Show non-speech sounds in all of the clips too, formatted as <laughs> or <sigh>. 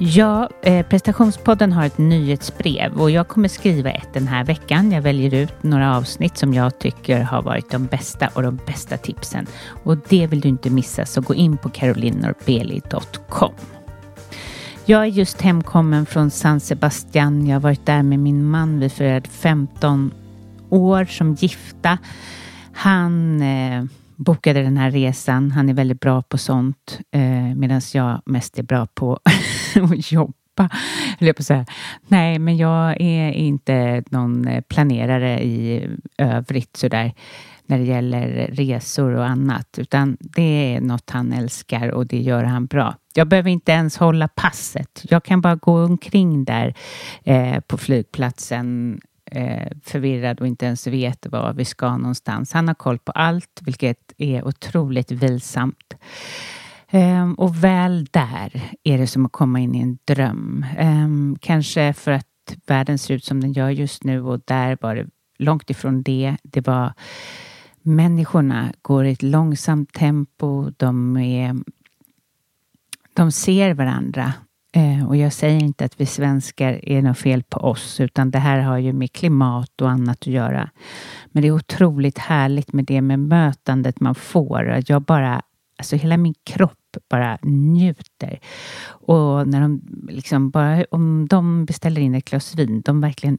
Ja, eh, prestationspodden har ett nyhetsbrev och jag kommer skriva ett den här veckan. Jag väljer ut några avsnitt som jag tycker har varit de bästa och de bästa tipsen. Och det vill du inte missa så gå in på carolinorbeli.com. Jag är just hemkommen från San Sebastian. Jag har varit där med min man. Vi firade 15 år som gifta. Han eh, bokade den här resan. Han är väldigt bra på sånt eh, medan jag mest är bra på <laughs> att jobba. Eller på så Nej, men jag är inte någon eh, planerare i övrigt sådär när det gäller resor och annat, utan det är något han älskar och det gör han bra. Jag behöver inte ens hålla passet. Jag kan bara gå omkring där eh, på flygplatsen eh, förvirrad och inte ens vet var vi ska någonstans. Han har koll på allt, vilket är otroligt vilsamt. Um, och väl där är det som att komma in i en dröm. Um, kanske för att världen ser ut som den gör just nu och där var det långt ifrån det. Det var människorna går i ett långsamt tempo. De, är, de ser varandra. Eh, och jag säger inte att vi svenskar är något fel på oss, utan det här har ju med klimat och annat att göra. Men det är otroligt härligt med det med mötandet man får. Jag bara Alltså hela min kropp bara njuter. Och när de liksom bara, om de beställer in ett glas vin, de verkligen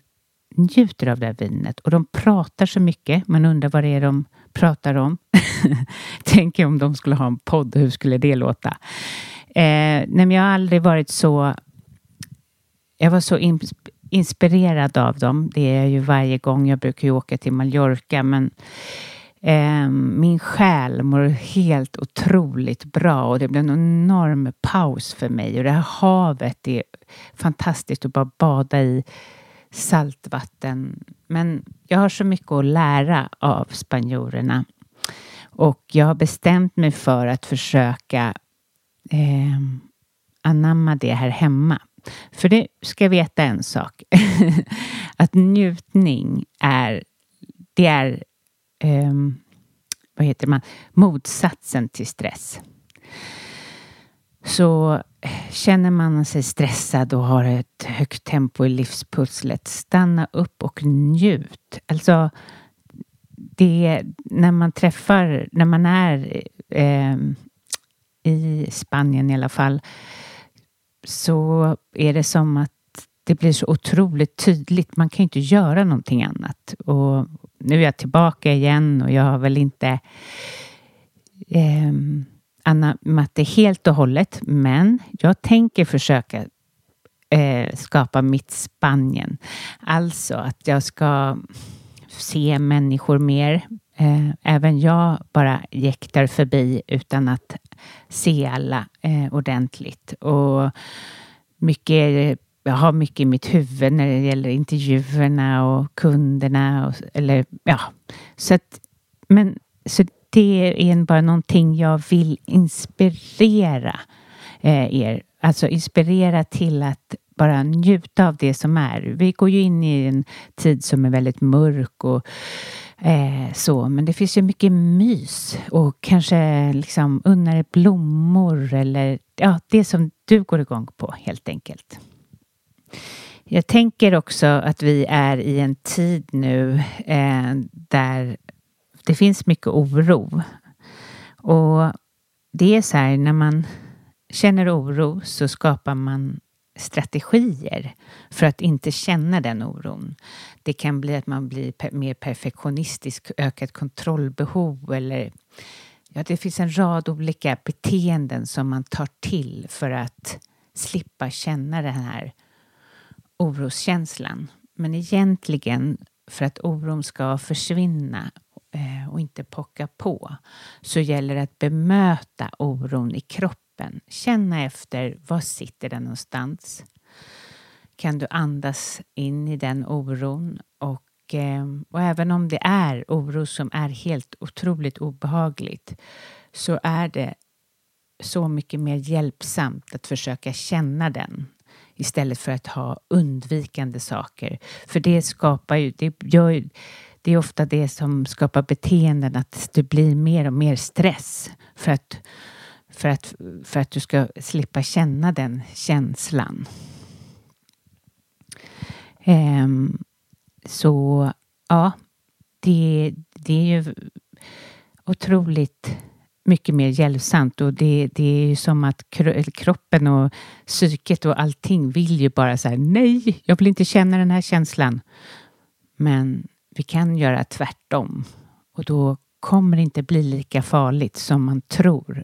njuter av det här vinet. Och de pratar så mycket. Man undrar vad det är de pratar om. <laughs> Tänk om de skulle ha en podd, hur skulle det låta? Eh, nej, men jag har aldrig varit så... Jag var så inspirerad av dem. Det är jag ju varje gång. Jag brukar ju åka till Mallorca, men Eh, min själ mår helt otroligt bra och det blir en enorm paus för mig. Och det här havet är fantastiskt att bara bada i saltvatten. Men jag har så mycket att lära av spanjorerna. Och jag har bestämt mig för att försöka eh, anamma det här hemma. För det ska veta en sak. <laughs> att njutning är, det är eh, vad heter man, motsatsen till stress. Så känner man sig stressad och har ett högt tempo i livspusslet, stanna upp och njut. Alltså, det när man träffar, när man är eh, i Spanien i alla fall, så är det som att det blir så otroligt tydligt. Man kan ju inte göra någonting annat. Och nu är jag tillbaka igen och jag har väl inte eh, anammat det helt och hållet. Men jag tänker försöka eh, skapa mitt Spanien. Alltså att jag ska se människor mer. Eh, även jag bara jäktar förbi utan att se alla eh, ordentligt. Och mycket jag har mycket i mitt huvud när det gäller intervjuerna och kunderna. Och, eller, ja. så, att, men, så det är bara någonting jag vill inspirera eh, er. Alltså inspirera till att bara njuta av det som är. Vi går ju in i en tid som är väldigt mörk och eh, så, men det finns ju mycket mys och kanske liksom unna dig blommor eller ja, det som du går igång på helt enkelt. Jag tänker också att vi är i en tid nu eh, där det finns mycket oro. Och det är så här, när man känner oro så skapar man strategier för att inte känna den oron. Det kan bli att man blir mer perfektionistisk, ökat kontrollbehov eller ja, det finns en rad olika beteenden som man tar till för att slippa känna den här oroskänslan. Men egentligen för att oron ska försvinna eh, och inte pocka på så gäller det att bemöta oron i kroppen. Känna efter, var sitter den någonstans? Kan du andas in i den oron? Och, eh, och även om det är oro som är helt otroligt obehagligt så är det så mycket mer hjälpsamt att försöka känna den istället för att ha undvikande saker. För det skapar ju, det gör det är ofta det som skapar beteenden, att det blir mer och mer stress för att, för att, för att du ska slippa känna den känslan. Um, så ja, det, det är ju otroligt mycket mer hjälpsamt och det, det är ju som att kroppen och psyket och allting vill ju bara så här, nej, jag vill inte känna den här känslan. Men vi kan göra tvärtom och då kommer det inte bli lika farligt som man tror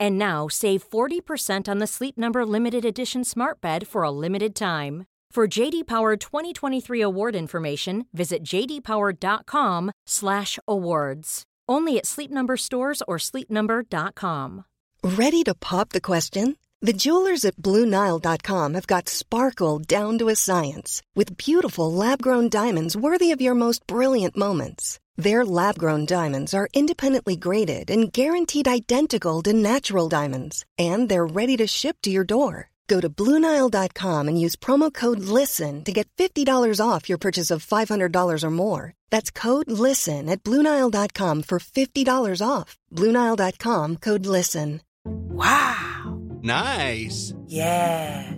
And now save 40% on the Sleep Number limited edition smart bed for a limited time. For JD Power 2023 award information, visit jdpower.com/awards. Only at Sleep Number stores or sleepnumber.com. Ready to pop the question? The jewelers at BlueNile.com have got sparkle down to a science with beautiful lab-grown diamonds worthy of your most brilliant moments. Their lab-grown diamonds are independently graded and guaranteed identical to natural diamonds, and they're ready to ship to your door. Go to Bluenile.com and use promo code LISTEN to get $50 off your purchase of $500 or more. That's code LISTEN at Bluenile.com for $50 off. Bluenile.com code LISTEN. Wow! Nice! Yeah!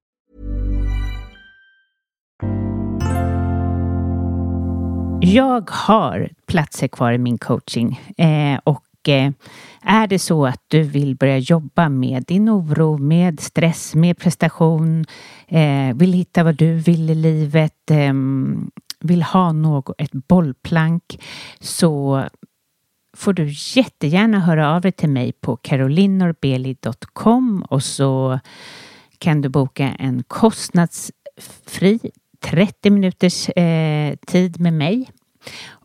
Mm. Jag har platser kvar i min coaching eh, och eh, är det så att du vill börja jobba med din oro, med stress, med prestation, eh, vill hitta vad du vill i livet, eh, vill ha något, ett bollplank så får du jättegärna höra av dig till mig på carolinorbeli.com och så kan du boka en kostnadsfri 30 minuters eh, tid med mig.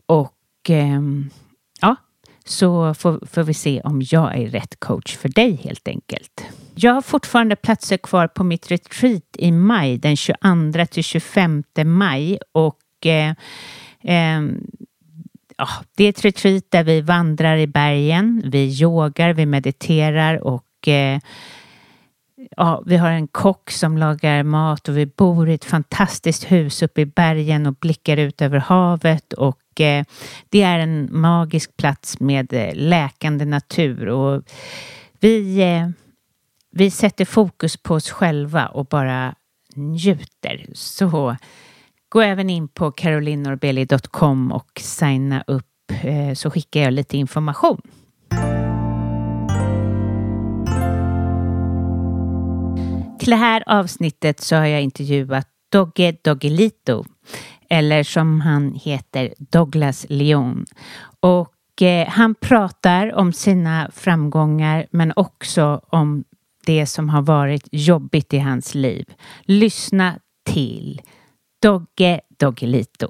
Och eh, ja, så får, får, vi se om jag är rätt coach för dig helt enkelt. Jag har fortfarande platser kvar på mitt retreat i maj, den 22 till 25 maj och eh, ehm, ja, det är ett retreat där vi vandrar i bergen, vi yogar, vi mediterar och eh, ja, vi har en kock som lagar mat och vi bor i ett fantastiskt hus uppe i bergen och blickar ut över havet och eh, det är en magisk plats med eh, läkande natur och vi, eh, vi sätter fokus på oss själva och bara njuter. Så gå även in på carolinorbeli.com och signa upp eh, så skickar jag lite information. Till det här avsnittet så har jag intervjuat Dogge Doggelito, eller som han heter Douglas Leon. Och eh, han pratar om sina framgångar men också om det som har varit jobbigt i hans liv. Lyssna till Dogge Doggelito.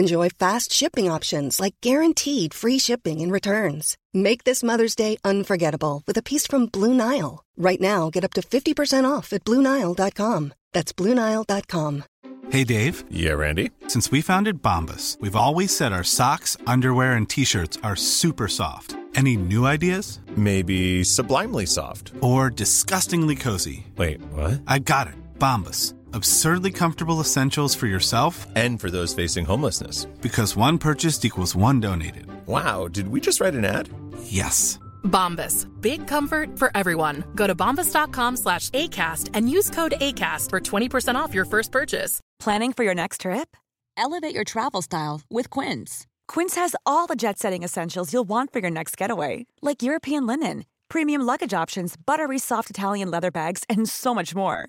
Enjoy fast shipping options like guaranteed free shipping and returns. Make this Mother's Day unforgettable with a piece from Blue Nile. Right now, get up to 50% off at BlueNile.com. That's BlueNile.com. Hey Dave. Yeah, Randy. Since we founded Bombus, we've always said our socks, underwear, and t shirts are super soft. Any new ideas? Maybe sublimely soft. Or disgustingly cozy. Wait, what? I got it. Bombus. Absurdly comfortable essentials for yourself and for those facing homelessness. Because one purchased equals one donated. Wow, did we just write an ad? Yes. Bombas. Big comfort for everyone. Go to bombas.com slash ACAST and use code ACAST for 20% off your first purchase. Planning for your next trip? Elevate your travel style with Quince. Quince has all the jet setting essentials you'll want for your next getaway, like European linen, premium luggage options, buttery soft Italian leather bags, and so much more.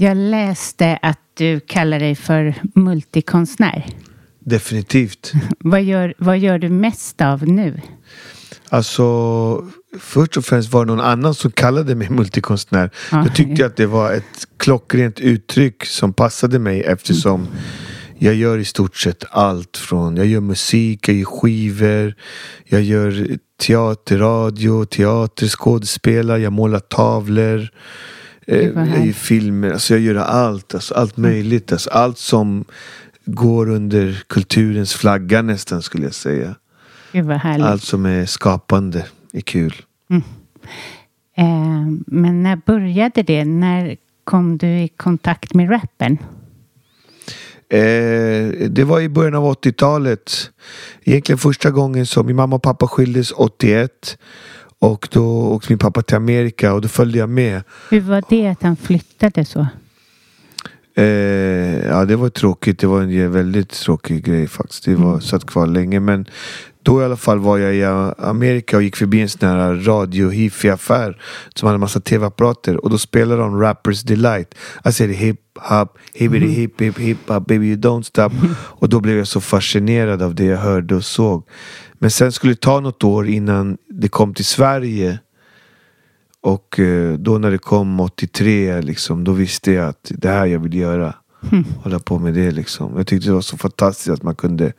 Jag läste att du kallar dig för multikonstnär. Definitivt. <laughs> vad, gör, vad gör du mest av nu? Alltså, först och främst var det någon annan som kallade mig multikonstnär. Ja. Jag tyckte att det var ett klockrent uttryck som passade mig eftersom jag gör i stort sett allt från, jag gör musik, jag gör skivor, jag gör teater, radio, teater, skådespelar, jag målar tavlor. Eh, gör filmer, alltså jag gör allt, alltså allt möjligt. Alltså allt som går under kulturens flagga nästan skulle jag säga. Allt som är skapande är kul. Mm. Eh, men när började det? När kom du i kontakt med rappen? Eh, det var i början av 80-talet. Egentligen första gången som min mamma och pappa skildes 81. Och då åkte min pappa till Amerika och då följde jag med. Hur var det att han flyttade så? Eh, ja det var tråkigt. Det var en väldigt tråkig grej faktiskt. Det var, mm. satt kvar länge. Men då i alla fall var jag i Amerika och gick förbi en sån här radio hifi affär som hade en massa tv-apparater och då spelade de Rappers Delight. I said hip hop, hippity mm. hip hip hip hop baby you don't stop. Och då blev jag så fascinerad av det jag hörde och såg. Men sen skulle det ta något år innan det kom till Sverige. Och eh, då när det kom 83 liksom, då visste jag att det här jag vill göra. Mm. Hålla på med det liksom. Jag tyckte det var så fantastiskt att man kunde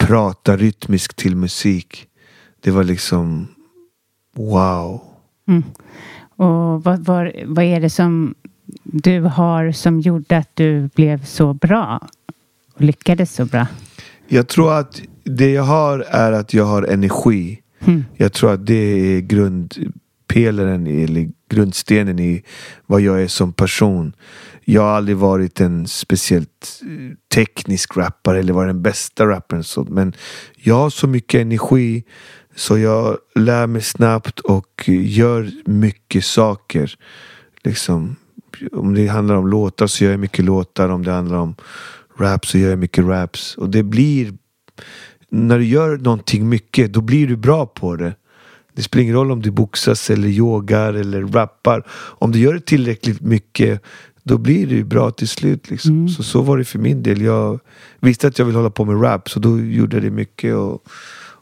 prata rytmiskt till musik. Det var liksom wow. Mm. Och vad, vad, vad är det som du har som gjorde att du blev så bra? Och lyckades så bra? Jag tror att det jag har är att jag har energi. Mm. Jag tror att det är grundpelaren, eller grundstenen i vad jag är som person. Jag har aldrig varit en speciellt eh, teknisk rappare eller varit den bästa rapparen. Så, men jag har så mycket energi så jag lär mig snabbt och gör mycket saker. Liksom, om det handlar om låtar så gör jag mycket låtar. Om det handlar om rap så gör jag mycket raps. Och det blir... När du gör någonting mycket, då blir du bra på det. Det spelar ingen roll om du boxas eller yogar eller rappar. Om du gör det tillräckligt mycket då blir det ju bra till slut. Liksom. Mm. Så, så var det för min del. Jag visste att jag ville hålla på med rap så då gjorde jag det mycket. Och,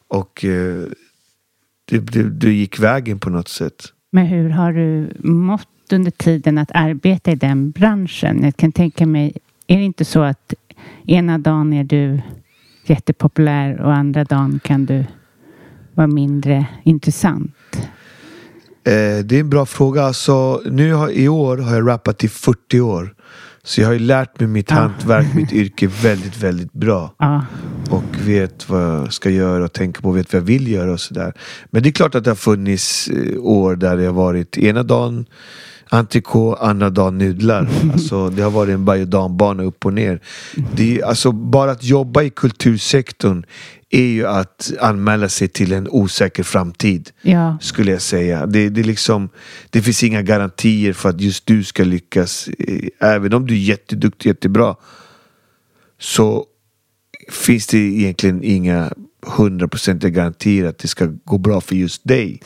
och eh, det, det, det gick vägen på något sätt. Men hur har du mått under tiden att arbeta i den branschen? Jag kan tänka mig, är det inte så att ena dagen är du jättepopulär och andra dagen kan du vara mindre intressant? Eh, det är en bra fråga. Alltså, nu har, I år har jag rappat i 40 år. Så jag har ju lärt mig mitt ah. hantverk, mitt yrke väldigt, väldigt bra. Ah. Och vet vad jag ska göra och tänka på, vet vad jag vill göra och sådär. Men det är klart att det har funnits eh, år där det har varit ena dagen entrecote, andra dagen nudlar. <laughs> Alltså, det har varit en berg och upp och ner. Det är, alltså, bara att jobba i kultursektorn är ju att anmäla sig till en osäker framtid. Ja. Skulle jag säga. Det, det, liksom, det finns inga garantier för att just du ska lyckas. Eh, Även om du är jätteduktig, jättebra. Så finns det egentligen inga hundraprocentiga garantier att det ska gå bra för just dig.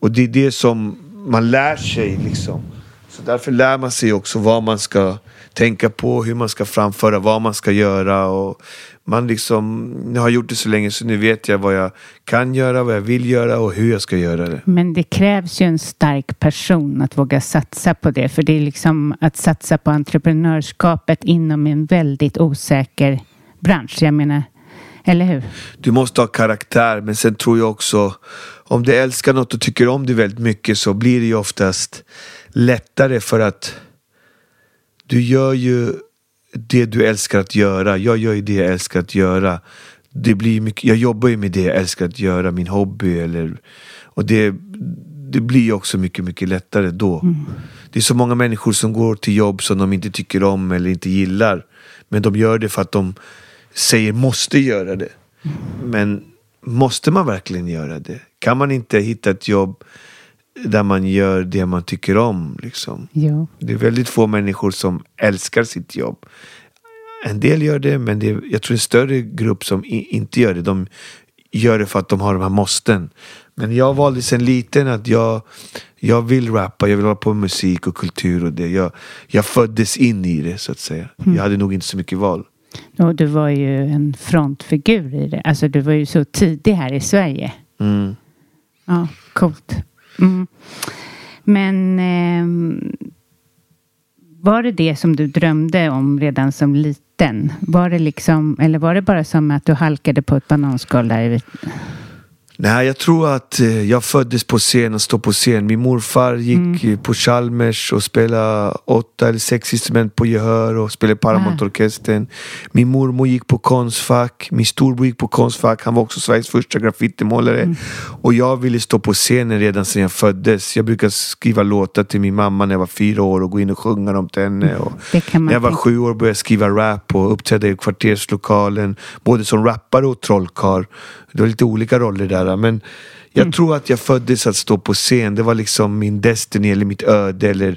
Och det är det som man lär sig liksom. Så därför lär man sig också vad man ska tänka på, hur man ska framföra, vad man ska göra. Och man liksom, jag har gjort det så länge så nu vet jag vad jag kan göra, vad jag vill göra och hur jag ska göra det. Men det krävs ju en stark person att våga satsa på det. För det är liksom att satsa på entreprenörskapet inom en väldigt osäker bransch. Jag menar, eller hur? Du måste ha karaktär, men sen tror jag också om du älskar något och tycker om det väldigt mycket så blir det ju oftast lättare för att du gör ju det du älskar att göra. Jag gör ju det jag älskar att göra. Det blir mycket, jag jobbar ju med det jag älskar att göra, min hobby. Eller, och det, det blir också mycket, mycket lättare då. Mm. Det är så många människor som går till jobb som de inte tycker om eller inte gillar. Men de gör det för att de säger måste göra det. Men måste man verkligen göra det? Kan man inte hitta ett jobb där man gör det man tycker om? Liksom? Jo. Det är väldigt få människor som älskar sitt jobb. En del gör det, men det är, jag tror en större grupp som i, inte gör det. De gör det för att de har de här måsten. Men jag valde sen liten att jag, jag vill rappa, jag vill hålla på med musik och kultur och det. Jag, jag föddes in i det så att säga. Mm. Jag hade nog inte så mycket val. Och du var ju en frontfigur i det. Alltså du var ju så tidig här i Sverige. Mm. Ja, coolt. Mm. Men eh, var det det som du drömde om redan som liten? Var det liksom, eller var det bara som att du halkade på ett bananskal där? Nej, jag tror att eh, jag föddes på scen och stod på scen. Min morfar gick eh, på Chalmers och spelade åtta eller sex instrument på gehör och spelade Paramount-orkestern. Min mormor gick på Konstfack. Min storbror gick på Konstfack. Han var också Sveriges första graffitimålare. Och jag ville stå på scenen redan sedan jag föddes. Jag brukade skriva låtar till min mamma när jag var fyra år och gå in och sjunga dem till henne. Och kan man när jag var sju år började jag skriva rap och uppträda i kvarterslokalen. Både som rappare och trollkarl. Det var lite olika roller där. Men jag Mm. tror att jag föddes att stå på scen. Det var liksom min destiny eller mitt öde. Eller...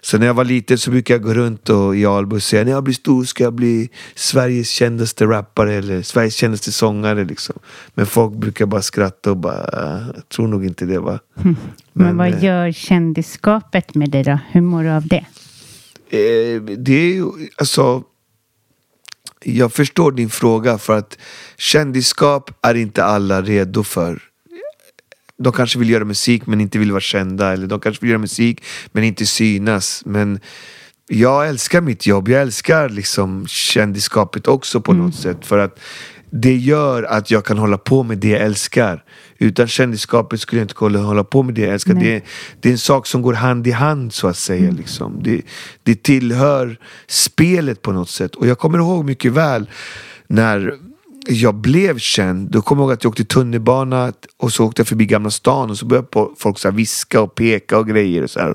Så när jag var liten så brukade jag gå runt och, i Alby och säga när jag blir stor ska jag bli Sveriges kändaste rappare eller Sveriges kändaste sångare. Liksom. Men folk brukar bara skratta och bara, "Ah, jag tror nog inte det va. Men, Men, vad eh, gör kändisskapet med dig då? Hur mår du av det? Eh, det är ju, alltså Jag förstår din fråga för att kändisskap är inte alla redo för. De kanske vill göra musik men inte vill vara kända eller de kanske vill göra musik men inte synas. Men jag älskar mitt jobb, jag älskar liksom kändisskapet också på något sätt. För att det gör att jag kan hålla på med det jag älskar. Utan kändisskapet skulle jag inte kunna hålla på med det jag älskar. Det, det är en sak som går hand i hand så att säga. Liksom. Det, det tillhör spelet på något sätt. Och jag kommer ihåg mycket väl när jag blev känd, då kommer jag ihåg att jag åkte tunnelbana och så åkte jag förbi Gamla stan och så började folk så här viska och peka och grejer. Och så här,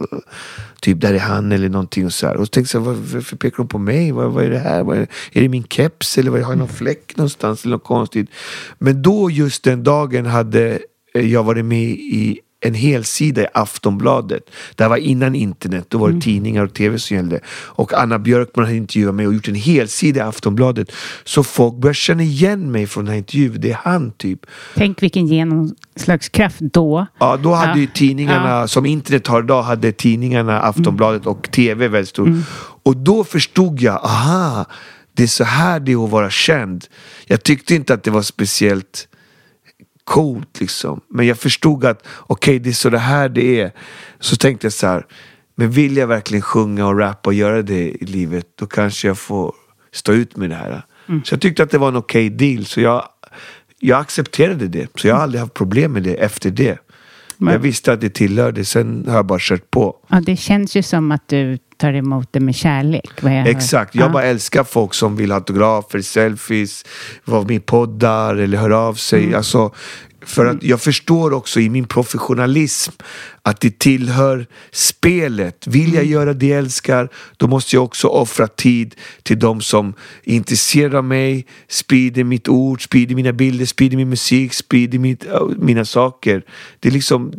typ där är han eller någonting och så här. Och så tänkte jag, varför pekar de på mig? Vad, vad är det här? Vad är, det? är det min keps eller vad, har jag någon fläck någonstans eller något konstigt? Men då just den dagen hade jag varit med i en hel sida i Aftonbladet. Det här var innan internet, då var det tidningar och tv som gällde. Och Anna Björkman hade intervjuat mig och gjort en hel sida i Aftonbladet. Så folk började känna igen mig från den här intervjun. Det är han typ. Tänk vilken genomslagskraft då. Ja, då hade Ja. ju tidningarna, Ja. som internet har idag, hade tidningarna Aftonbladet och tv väldigt stort. Mm. Och då förstod jag, aha, det är så här det är att vara känd. Jag tyckte inte att det var speciellt coolt liksom. Men jag förstod att okej, det är så det här det är. Så tänkte jag så här, men vill jag verkligen sjunga och rappa och göra det i livet, då kanske jag får stå ut med det här. Mm. Så jag tyckte att det var en okej deal. Så jag, jag accepterade det. Så jag har aldrig haft problem med det efter det. Men- Jag visste att det tillhörde, sen har jag bara kört på. Ja, det känns ju som att du tar emot det med kärlek. Jag. Exakt, jag Ja. bara älskar folk som vill ha autografer, selfies, vara med i poddar eller höra av sig. Mm. Alltså, För att jag förstår också i min professionalism att det tillhör spelet. Vill jag göra det jag älskar, då måste jag också offra tid till de som är intresserade av mig, sprider mitt ord, sprider mina bilder, sprider min musik, sprider mitt, äh, mina saker. Det, är liksom,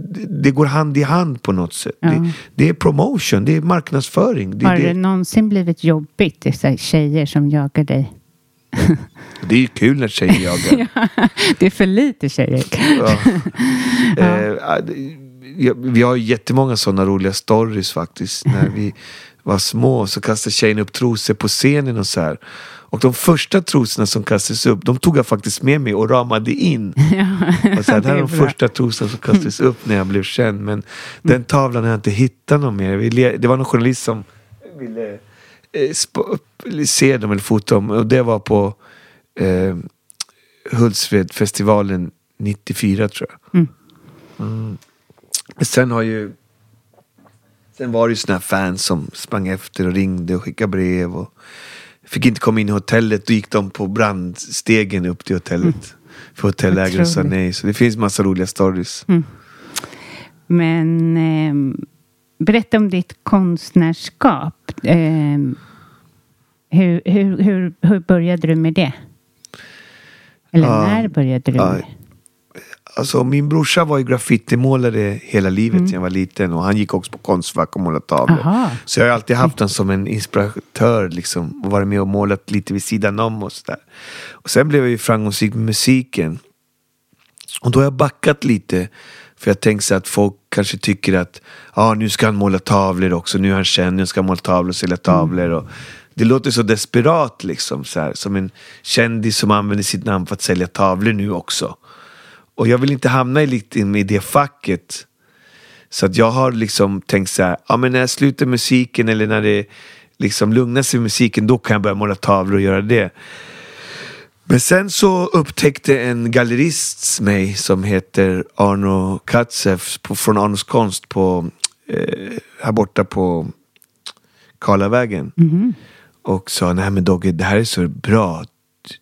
det går hand i hand på något sätt. Ja. Det, det är promotion, det är marknadsföring. Det, Har det det, någonsin blivit jobbigt, det tjejer som jagar dig? <laughs> det är ju kul när tjejer jagar. <laughs> det är för lite tjejer. Ja. <laughs> Eh, ja, vi har jättemånga sådana roliga stories faktiskt. När vi var små så kastade tjejerna upp trosor på scenen och så här. Och de första trosorna som kastades upp, de tog jag faktiskt med mig och ramade in. och så här, det här är de bra. första trosorna som kastades upp när jag blev känd. Men den tavlan har jag inte hittat någon mer. Det var någon journalist som ville eh, se dem eller fota dem. Och det var på eh, Hultsfredfestivalen 94 tror jag. Mm. Mm. Sen har ju Sen var det ju såna här fans som sprang efter och ringde och skickade brev och fick inte komma in i hotellet. Då gick de på brandstegen upp till hotellet. För hotellägaren sa nej. Så det finns massa roliga stories. Mm. Men ehm, berätta om ditt konstnärskap. Ehm, hur, hur, hur, hur började du med det? Eller Ja, när började du? med? Alltså min brorsa var ju graffitimålare hela livet Mm. sedan jag var liten och han gick också på Konstfack och målade tavlor. Aha. Så jag har alltid haft honom som en inspiratör liksom och varit med och målat lite vid sidan om och sådär. Och sen blev jag ju framgångsrik med musiken. Och då har jag backat lite. För jag tänkte att folk kanske tycker att ah, nu ska han måla tavlor också, nu är han känd, nu ska han måla tavlor och sälja tavlor. Och det låter så desperat liksom, så här, som en kändis som använder sitt namn för att sälja tavlor nu också. Och jag vill inte hamna i, lite i det facket. Så att jag har liksom tänkt så här, ja men när jag slutar musiken eller när det liksom lugnar sig med musiken, då kan jag börja måla tavlor och göra det. Men sen så upptäckte en gallerist mig som heter Arno Katzev på, från Arnos konst på, eh, här borta på Karlavägen. Mhm. Och sa, nej men Dogge, det här är så bra.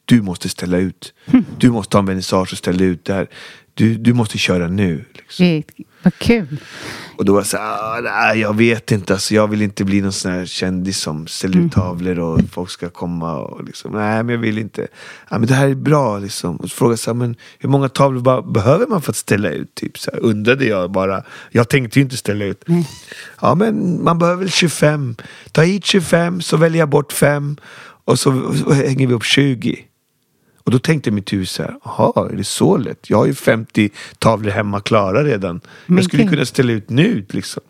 Du måste ställa ut. Du måste ha en vernissage och ställa ut det här. Du, du måste köra nu. Liksom. Vad kul. Och då var jag så här, "Ah, nej, jag vet inte, alltså, jag vill inte bli någon sån här kändis som ställer ut tavlor och folk ska komma och liksom, nej men jag vill inte. Ja, men det här är bra liksom. Och så frågade jag så här, men hur många tavlor behöver man för att ställa ut? Typ, så här, undrade jag bara. Jag tänkte ju inte ställa ut. Ja men man behöver väl 25. Ta hit 25 så väljer jag bort fem och så, så hänger vi upp 20. Och då tänkte mitt hus så här, jaha, är det så lätt? Jag har ju 50 tavlor hemma klara redan. Men jag skulle gud. kunna ställa ut nu liksom.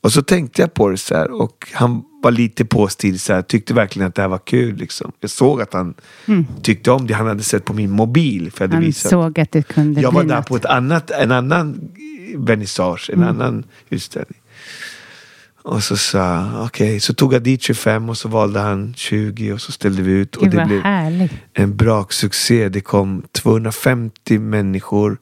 Och så tänkte jag på det så här och han var lite påstilig så här, tyckte verkligen att det här var kul liksom. Jag såg att han tyckte om det han hade sett på min mobil. För jag Han visat. såg att det kunde Jag var där något. på ett annat, en annan vernissage, en Mm. annan utställning. Och så sa okej, så tog jag dit 25 och så valde han 20 och så ställde vi ut. och Gud det vad blev härligt. en braksuccé. Det kom 250 människor.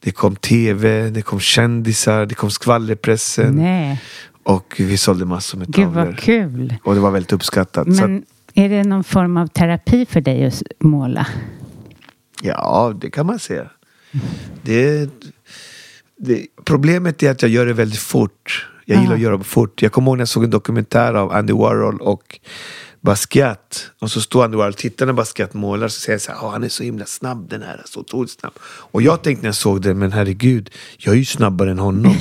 Det kom tv, det kom kändisar, det kom skvallerpressen. Nej, Och vi sålde massor med gud tavlor. vad kul. Och det var väldigt uppskattat. Så att, Men är det någon form av terapi för dig att måla? ja, det kan man säga. Det, det, problemet är att jag gör det väldigt fort. Jag gillar att göra det fort. Jag kommer ihåg när jag såg en dokumentär av Andy Warhol och Basquiat. Och så står Andy Warhol och tittar när Basquiat målar så säger jag så här, "Åh, han är så himla snabb den här, så otroligt snabb. Och jag tänkte när jag såg det, men herregud, jag är ju snabbare än honom.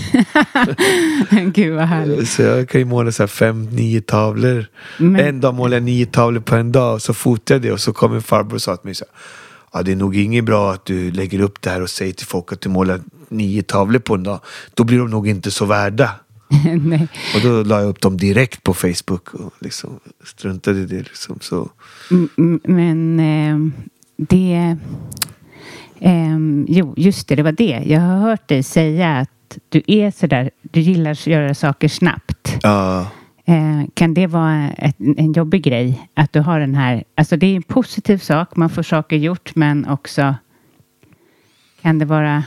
<laughs> gud vad härligt. så jag kan ju måla så här fem, nio tavlor. Men- En dag målade jag nio tavlor på en dag och så fotade jag det och så kom en farbror och sa till mig så här, Ja, det är nog inget bra att du lägger upp det här och säger till folk att du målar nio tavlor på en dag. Då blir de nog inte så värda. <laughs> Nej. Och då la jag upp dem direkt på Facebook och liksom struntade i det. Liksom, så. M- m- Men ehm, det... ehm, jo, just det, det var det. Jag har hört dig säga att du är sådär, du gillar att göra saker snabbt. Ja, Eh, kan det vara ett, en jobbig grej? Att du har den här, alltså det är en positiv sak, man får saker gjort, men också kan det vara,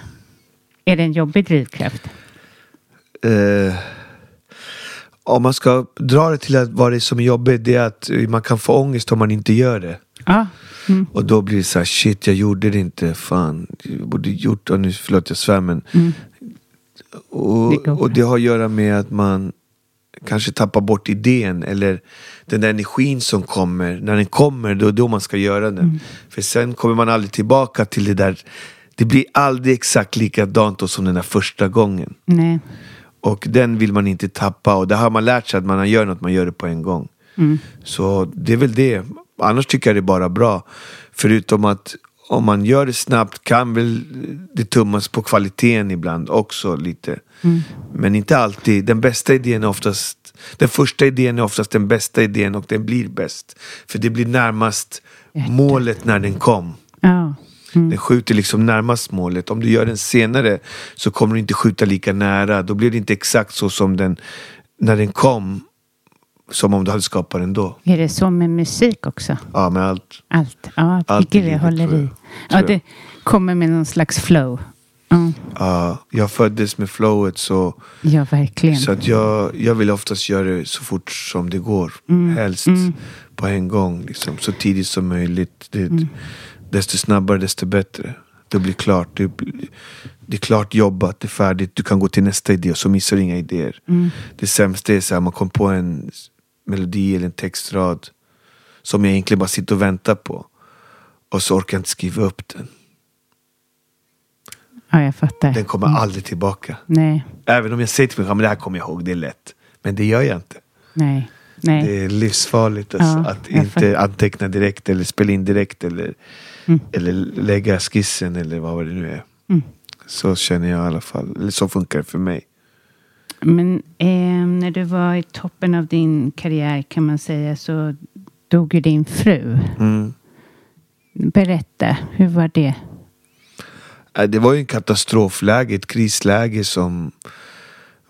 är det en jobbig drivkraft? Eh, om man ska dra det till att vad det är som är jobbigt, det är att man kan få ångest om man inte gör det. Ja. Mm. Och då blir det så här, shit jag gjorde det inte, fan. Jag borde gjort det, nu förlåt jag svär men. Mm. Och, och det har att göra med att man kanske tappar bort idén eller den där energin som kommer. När den kommer, då är då man ska göra den. Mm. För sen kommer man aldrig tillbaka till det där. Det blir aldrig exakt likadant då som den där första gången. Nej. Och den vill man inte tappa. Och det har man lärt sig att man gör något, man gör det på en gång. Mm. Så det är väl det. Annars tycker jag det är bara bra. Förutom att om man gör det snabbt kan väl det tummas på kvaliteten ibland också lite. Mm. Men inte alltid. Den bästa idén är oftast den första idén är oftast den bästa idén och den blir bäst. För det blir närmast målet när den kom. Ja. Mm. Den skjuter liksom närmast målet. Om du gör den senare så kommer du inte skjuta lika nära. Då blir det inte exakt så som den när den kom. Som om du hade skapat den då. Är det så med musik också? Ja, med allt. Allt? Ja, Allt gud jag håller tror i. jag. Ja, det jag. kommer med någon slags flow. Ja, Ja, jag föddes med flowet så, ja verkligen. så att jag, jag vill oftast göra det så fort som det går. Mm, Helst mm. på en gång. Liksom, så tidigt som möjligt. Det, Mm. Desto snabbare desto bättre. Det blir klart. Det, det är klart jobbat, det är färdigt. Du kan gå till nästa idé och så missar du inga idéer. Mm. Det sämsta är så här, man kom på en melodi eller en textrad som jag egentligen bara sitter och väntar på. Och så orkar jag inte skriva upp den. Ja, jag fattar. Den kommer Mm. aldrig tillbaka. Nej, Även om jag säger till mig själv, men det här kommer jag ihåg, det är lätt. Men det gör jag inte. nej, nej. Det är livsfarligt alltså, Ja, att inte fattar. anteckna direkt eller spela in direkt eller, Mm. eller lägga skissen eller vad det nu är. Mm. Så känner jag i alla fall. Eller så funkar det för mig. Men eh, när du var i toppen av din karriär kan man säga så dog ju din fru. Mm. Berätta, hur var det? Äh, Det var ju en katastrofläge, ett krisläge som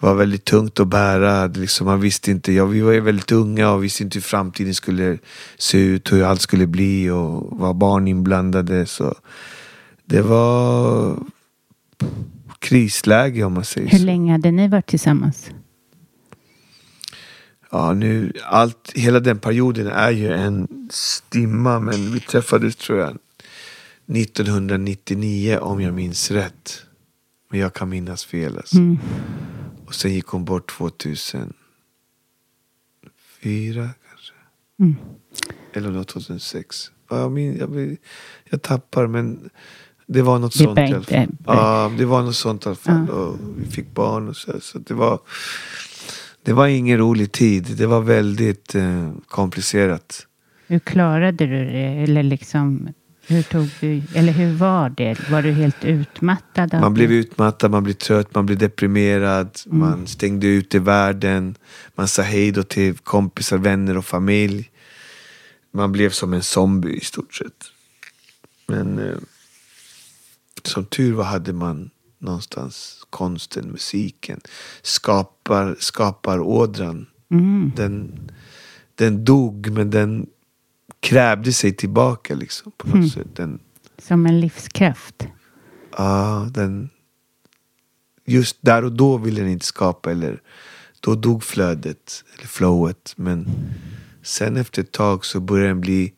var väldigt tungt att bära. Liksom, man visste inte, ja, vi var ju väldigt unga och visste inte hur framtiden skulle se ut, hur allt skulle bli och var barn inblandade. Så det var krisläge om man säger Hur så. länge hade ni varit tillsammans? Ja, nu, allt, hela den perioden är ju en stimma men vi träffades tror jag 1999 om jag minns rätt. Men jag kan minnas fel alltså. Mm. Och sen gick hon bort 2004 kanske. Mm. Eller var 2006. Ja, jag, min, jag, jag tappar men det var något Det sånt i alla fall. Ja, det var något sånt i alla fall. Ja. Och vi fick barn och så. Så det var, det var ingen rolig tid. Det var väldigt eh, komplicerat. Hur klarade du det? Eller liksom, hur tog du, eller hur var det? Var du helt utmattad? Man blev det? utmattad, man blev trött, man blev deprimerad. Mm. Man stängde ute världen. Man sa hej då till kompisar, vänner och familj. Man blev som en zombie i stort sett. Men eh, som tur var hade man någonstans konsten, musiken. Skapar, skapar ådran. Mm. Den, den dog men den krävde sig tillbaka liksom. På något Mm. sätt. Den, Som en livskraft. Ja, den... Just där och då ville den inte skapa eller då dog flödet eller flowet. Men sen efter ett tag så började den bli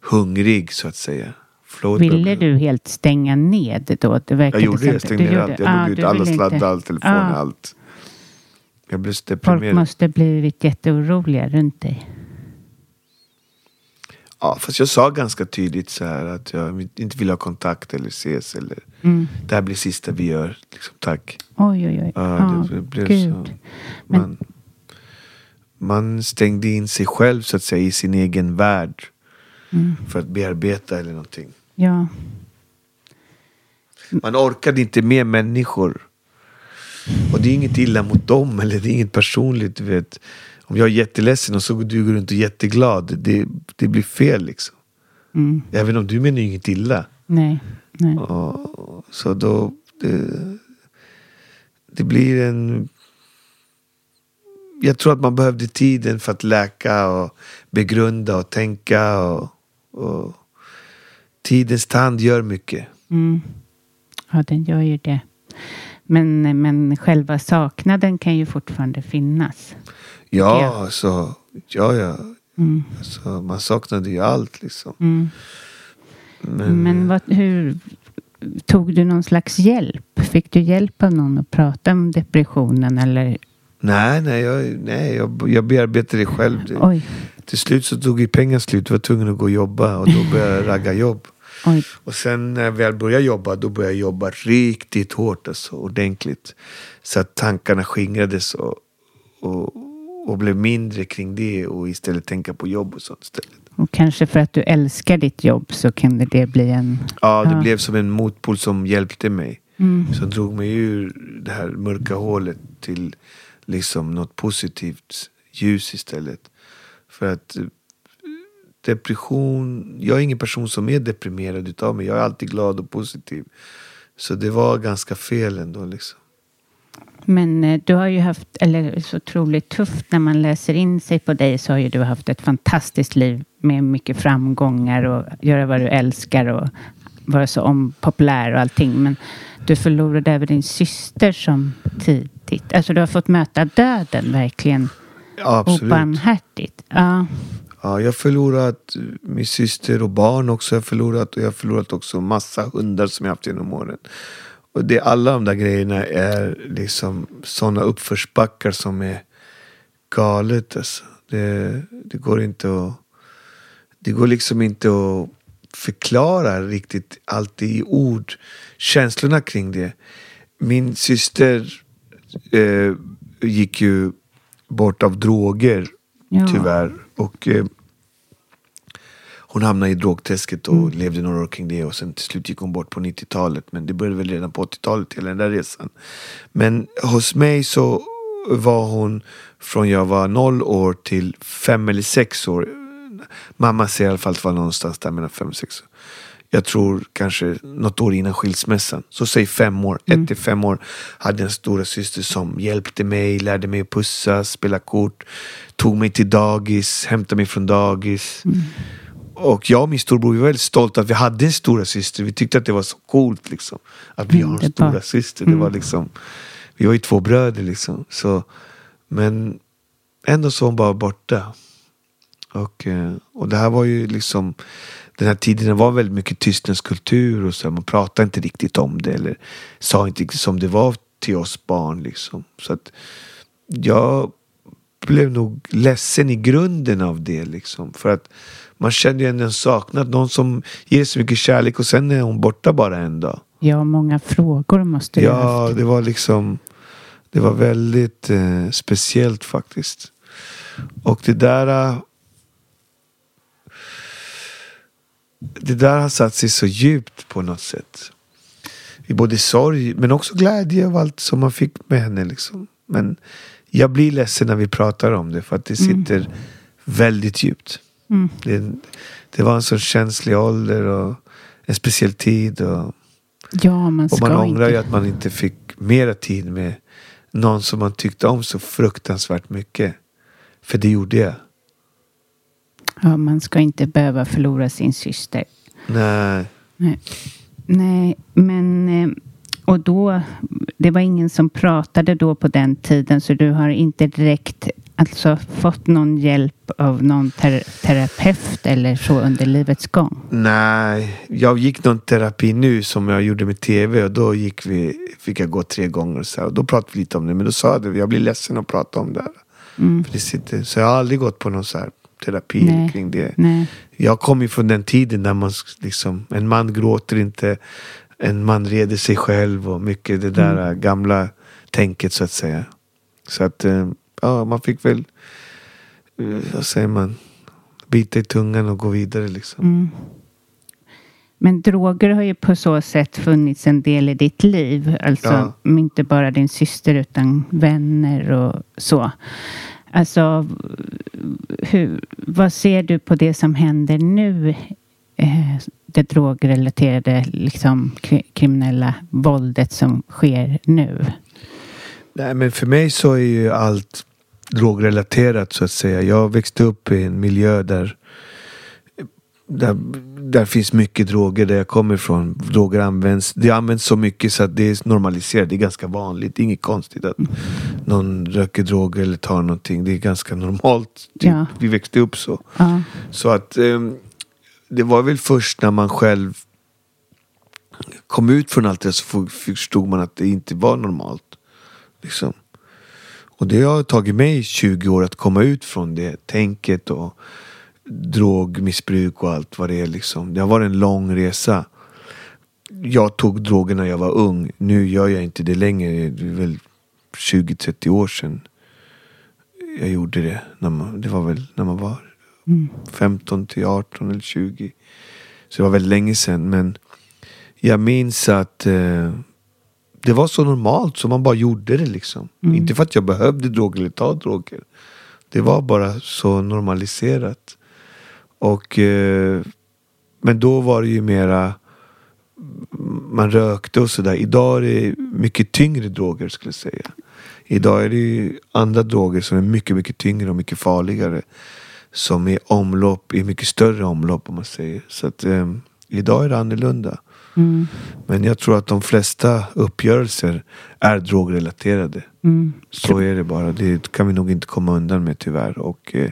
hungrig så att säga. Flowet Ville bli- du helt stänga ned då? Det Jag gjorde det, jag stängde ner allt. Jag Ah, drog ut alla inte- sladdar, all telefoner, Ah, allt. Jag blev så Folk deprimerad. måste blivit jätteoroliga runt dig. Ja, fast jag sa ganska tydligt så här att jag inte vill ha kontakt eller ses. Eller, Mm. Det här blir sista vi gör. Liksom, tack. Oj, oj, oj. Ja, Ja, det blev gud. så. Man, man stängde in sig själv så att säga i sin egen värld. Mm. För att bearbeta eller någonting. Ja. Man orkade inte med människor. Och det är inget illa mot dem eller det är inget personligt. Du vet. Om jag är jätteledsen och så går du runt och är jätteglad. Det, det blir fel liksom. Mm. Även om du menar ju inget illa. Nej. Nej. Och, så då... Det, det blir en... Jag tror att man behövde tiden för att läka och begrunda och tänka. Och, och tidens tand gör mycket. Mm. Ja, den gör ju det. Men, men själva saknaden kan ju fortfarande finnas. Ja, alltså, ja, ja. Mm. Så man saknade ju allt liksom. Mm. Men, Men vad, hur tog du någon slags hjälp? Fick du hjälp av någon att prata om depressionen eller? Nej, nej, jag, nej jag, jag bearbetade det själv. Oj, till slut så tog ju pengar slut. Jag var tvungen att gå och jobba och då började jag ragga jobb. <laughs> oj. Och sen när jag väl började jobba, då började jag jobba riktigt hårt, alltså, ordentligt. Så att tankarna skingrades och, och, och blev mindre kring det och istället tänka på jobb och sånt istället. Och kanske för att du älskar ditt jobb så kunde det bli en... Ja, det Ja. blev som en motpol som hjälpte mig. Mm. Som drog mig ur det här mörka hålet till liksom något positivt ljus istället. För att eh, depression, jag är ingen person som är deprimerad utav mig. Jag är alltid glad och positiv. Så det var ganska fel ändå liksom. Men eh, du har ju haft, eller så otroligt tufft när man läser in sig på dig så har ju du haft ett fantastiskt liv med mycket framgångar och göra vad du älskar och vara så om, populär och allting. Men du förlorade även din syster som tidigt. Alltså du har fått möta döden verkligen Ja, absolut. obarmhärtigt. Ja. Ja, jag har förlorat min syster och barn också. Jag har förlorat och jag har förlorat också massa hundar som jag haft genom åren. Och det, alla de där grejerna är liksom sådana uppförsbackar som är galet alltså. Det, det går inte att... Det går liksom inte att förklara riktigt allt i ord. Känslorna kring det. Min syster eh, gick ju bort av droger Ja. tyvärr. Och eh, hon hamnade i drogträsket och levde några år kring det och sen till slut gick hon bort på 90-talet. Men det började väl redan på 80-talet, hela den där resan. Men hos mig så var hon från jag var noll år till fem eller sex år. Mamma säger i alla fall att det var någonstans där mellan fem och sex år. Jag tror kanske något år innan skilsmässan. Så säg fem år, ett till fem år. Hade en stora syster som hjälpte mig, lärde mig att pussa, spela kort. Tog mig till dagis, hämtade mig från dagis. Och jag och min storbror vi var väldigt stolta att vi hade en stora syster. Vi tyckte att det var så coolt liksom. Att vi har en stora syster. Det var liksom, vi var ju två bröder liksom. Så, men ändå så var hon bara borta. Och, eh, och det här var ju liksom den här tiden var väldigt mycket tystnadskultur och så. Man pratade inte riktigt om det eller sa inte riktigt som det var till oss barn liksom. Så att jag blev nog ledsen i grunden av det liksom. För att man kände ju ändå en saknad. Någon som ger så mycket kärlek och sen är hon borta bara en dag. ja, många frågor måste du Ja, haft. det var liksom Det var väldigt eh, speciellt faktiskt. Och det där eh, Det där har satt sig så djupt på något sätt. I både sorg men också glädje av allt som man fick med henne liksom. Men jag blir ledsen när vi pratar om det för att det sitter väldigt djupt. Mm. Det, det var en så känslig ålder och en speciell tid. Och, Ja, man och man ångrar ju att man inte fick mera tid med någon som man tyckte om så fruktansvärt mycket. För det gjorde jag. Ja, man ska inte behöva förlora sin syster. Nej. Nej, Nej men... eh, Och då... Det var ingen som pratade då på den tiden så du har inte direkt alltså fått någon hjälp av någon ter terapeut eller så under livets gång? Nej, jag gick någon terapi nu som jag gjorde med tv och då gick vi, fick jag gå tre gånger så här, och då pratade vi lite om det. Men då sa jag det, jag blir ledsen att prata om det här. Mm. För det sitter, så jag har aldrig gått på någon så här terapi Nej. kring det. Nej. Jag kom ju från den tiden där man liksom, en man gråter inte, en man reder sig själv och mycket det där Mm. gamla tänket så att säga. Så att, eh, ja man fick väl, eh, vad säger man, bita i tungan och gå vidare liksom. Mm. Men droger har ju på så sätt funnits en del i ditt liv. Alltså Ja. inte bara din syster utan vänner och så. Alltså, hur, vad ser du på det som händer nu? Eh, det drogrelaterade liksom, kri- kriminella våldet som sker nu. Nej men för mig så är ju allt drogrelaterat så att säga. Jag växte upp i en miljö där där, där finns mycket droger där jag kommer ifrån. Droger används. Det används så mycket så att det är normaliserat. Det är ganska vanligt. Det är inget konstigt att någon röker droger eller tar någonting. Det är ganska normalt. Typ. Ja. Vi växte upp så. Ja. Så att ehm, det var väl först när man själv kom ut från allt det så förstod man att det inte var normalt. Liksom. Och det har tagit mig 20 år att komma ut från det tänket och drogmissbruk och allt vad det är. Liksom. Det har varit en lång resa. Jag tog droger när jag var ung. Nu gör jag inte det längre. Det är väl 20-30 år sedan jag gjorde det. När man, det var väl när man var 15 till 18 eller 20. Så det var väldigt länge sedan. Men jag minns att eh, det var så normalt så man bara gjorde det liksom. Inte för att jag behövde droger eller ta droger. Det var bara så normaliserat. Och, eh, men då var det ju mera man rökte och sådär. Idag är det mycket tyngre droger skulle jag säga. Idag är det ju andra droger som är mycket, mycket tyngre och mycket farligare. Som är omlopp, i mycket större omlopp om man säger. Så att eh, idag är det annorlunda. Mm. Men jag tror att de flesta uppgörelser är drogrelaterade. Mm. Så är det bara. Det kan vi nog inte komma undan med tyvärr. Och, eh,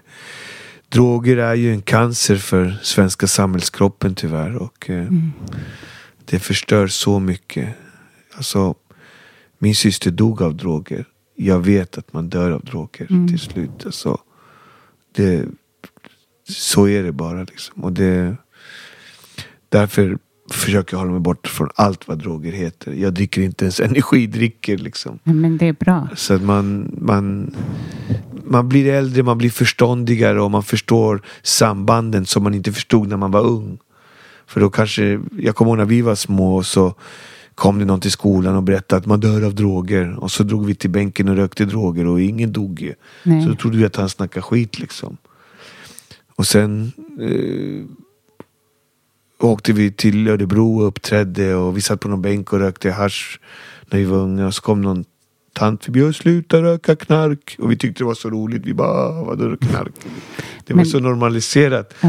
droger är ju en cancer för svenska samhällskroppen tyvärr. Och, eh, Det förstör så mycket. Alltså, min syster dog av droger. Jag vet att man dör av droger till slut. Alltså, det, så är det bara. Liksom. Och det, därför försöker jag hålla mig bort från allt vad droger heter. Jag dricker inte ens <laughs> energidrycker. Liksom. Men det är bra. Så att man, man, man blir äldre, man blir förståndigare och man förstår sambanden som man inte förstod när man var ung. För då kanske, jag kommer ihåg när vi var små och så kom det någon till skolan och berättade att man dör av droger. Och så drog vi till bänken och rökte droger och ingen dog ju. Nej. Så då trodde vi att han snackade skit liksom. Och sen eh, åkte vi till Örebro och uppträdde och vi satt på någon bänk och rökte hasch när vi var unga. Och så kom någon tant förbi och sluta röka knark. Och vi tyckte det var så roligt. Vi bara, "Ah, vadå knark? Det var Men- så normaliserat. Ja.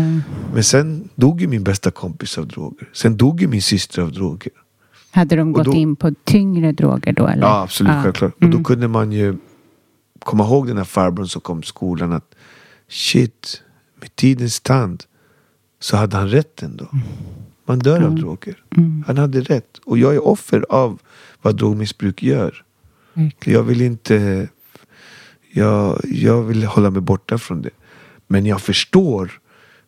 Men sen dog ju min bästa kompis av droger. Sen dog ju min syster av droger. Hade de gått då- in på tyngre droger då? Eller? Ja, absolut. Ja. Självklart. Och då kunde man ju komma ihåg den här farbrorn som kom till skolan. Att shit, med tidens tand så hade han rätt ändå. Man dör av droger. Han hade rätt. Och jag är offer av vad drogmissbruk gör. Jag vill inte... Jag, jag vill hålla mig borta från det. Men jag förstår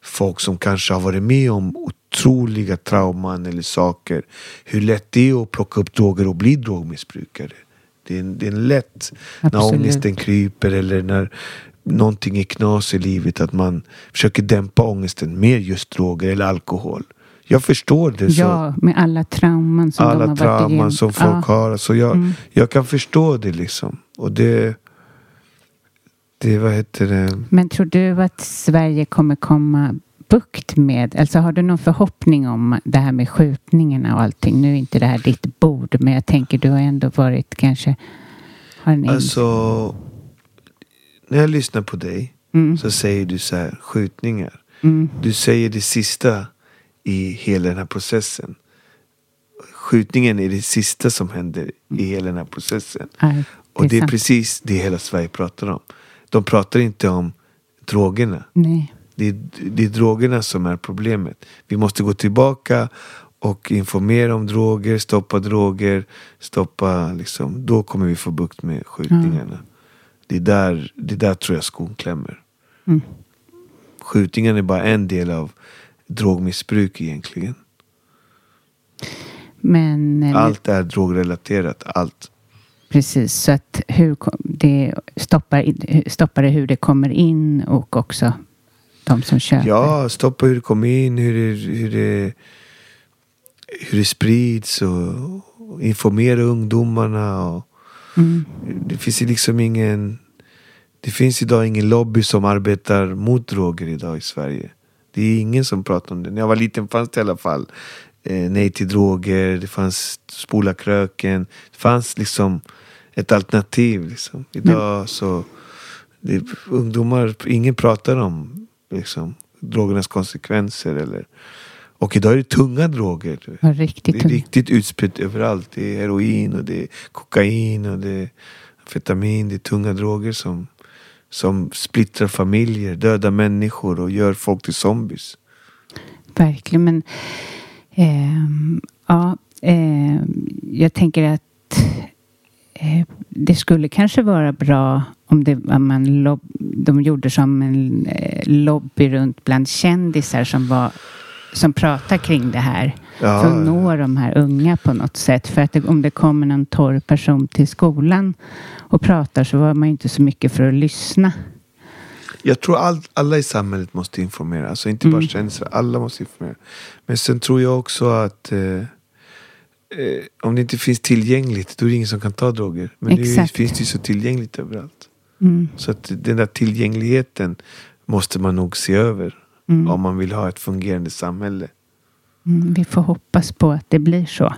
folk som kanske har varit med om otroliga trauman eller saker. Hur lätt det är att plocka upp droger och bli drogmissbrukare. Det är, en- det är en lätt när Absolut. ångesten kryper eller när någonting är knas i livet att man försöker dämpa ångesten med just droger eller alkohol. Jag förstår det. så Ja, med alla trauman som de har alla varit igenom. trauman som folk ja. har. Alltså jag, Mm. jag kan förstå det liksom. Och det... Det, vad heter det? Men tror du att Sverige kommer komma bukt med, alltså har du någon förhoppning om det här med skjutningarna och allting? Nu är inte det här ditt bord, men jag tänker du har ändå varit kanske, har en Alltså, när jag lyssnar på dig Mm. så säger du så här, skjutningar. Mm. Du säger det sista i hela den här processen. Skjutningen är det sista som händer i hela den här processen. Ja, Och det är precis det hela Sverige pratar om. De pratar inte om drogerna. Nej. Det är, det är drogerna som är problemet. Vi måste gå tillbaka och informera om droger, stoppa droger, stoppa liksom. Då kommer vi få bukt med skjutningarna. Det, är där, det är där tror jag skon klämmer. Mm. Skjutningen är bara en del av drogmissbruk egentligen. Men eh, Allt är drogrelaterat. Allt. precis, så att hur det stoppar, stoppar det hur det kommer in och också de som köper. Ja, stoppa hur det kommer in, hur det, hur det, hur det sprids och, och informera ungdomarna. Och, Mm. Det finns ju liksom ingen... Det finns idag ingen lobby som arbetar mot droger idag i Sverige. Det är ingen som pratar om det. När jag var liten fanns det i alla fall eh, Nej till droger, det fanns Spola kröken. Det fanns liksom ett alternativ. Liksom. Idag så... Det, ungdomar, ingen pratar om liksom, drogernas konsekvenser. Eller, och idag är det tunga droger. Riktigt det är tunga. riktigt utspritt överallt. Det är heroin och det är kokain och det är amfetamin. Det är tunga droger som, som splittrar familjer, dödar människor och gör folk till zombies. Verkligen, men ehm, ja, ehm, jag tänker att eh, det skulle kanske vara bra om, det, om man lob, de gjorde som en eh, lobby runt bland kändisar som var som pratar kring det här. Ja, för att nå de här unga på något sätt. För att det, om det kommer någon torr person till skolan och pratar så var man ju inte så mycket för att lyssna. Jag tror all, alla i samhället måste informera. Alltså inte bara Mm. kändisar, alla måste informera. Men sen tror jag också att eh, eh, om det inte finns tillgängligt, då är det ingen som kan ta droger. Men Exakt. finns det ju så tillgängligt överallt. Mm. Så att den där tillgängligheten måste man nog se över. Mm. Om man vill ha ett fungerande samhälle. Mm, vi får hoppas på att det blir så.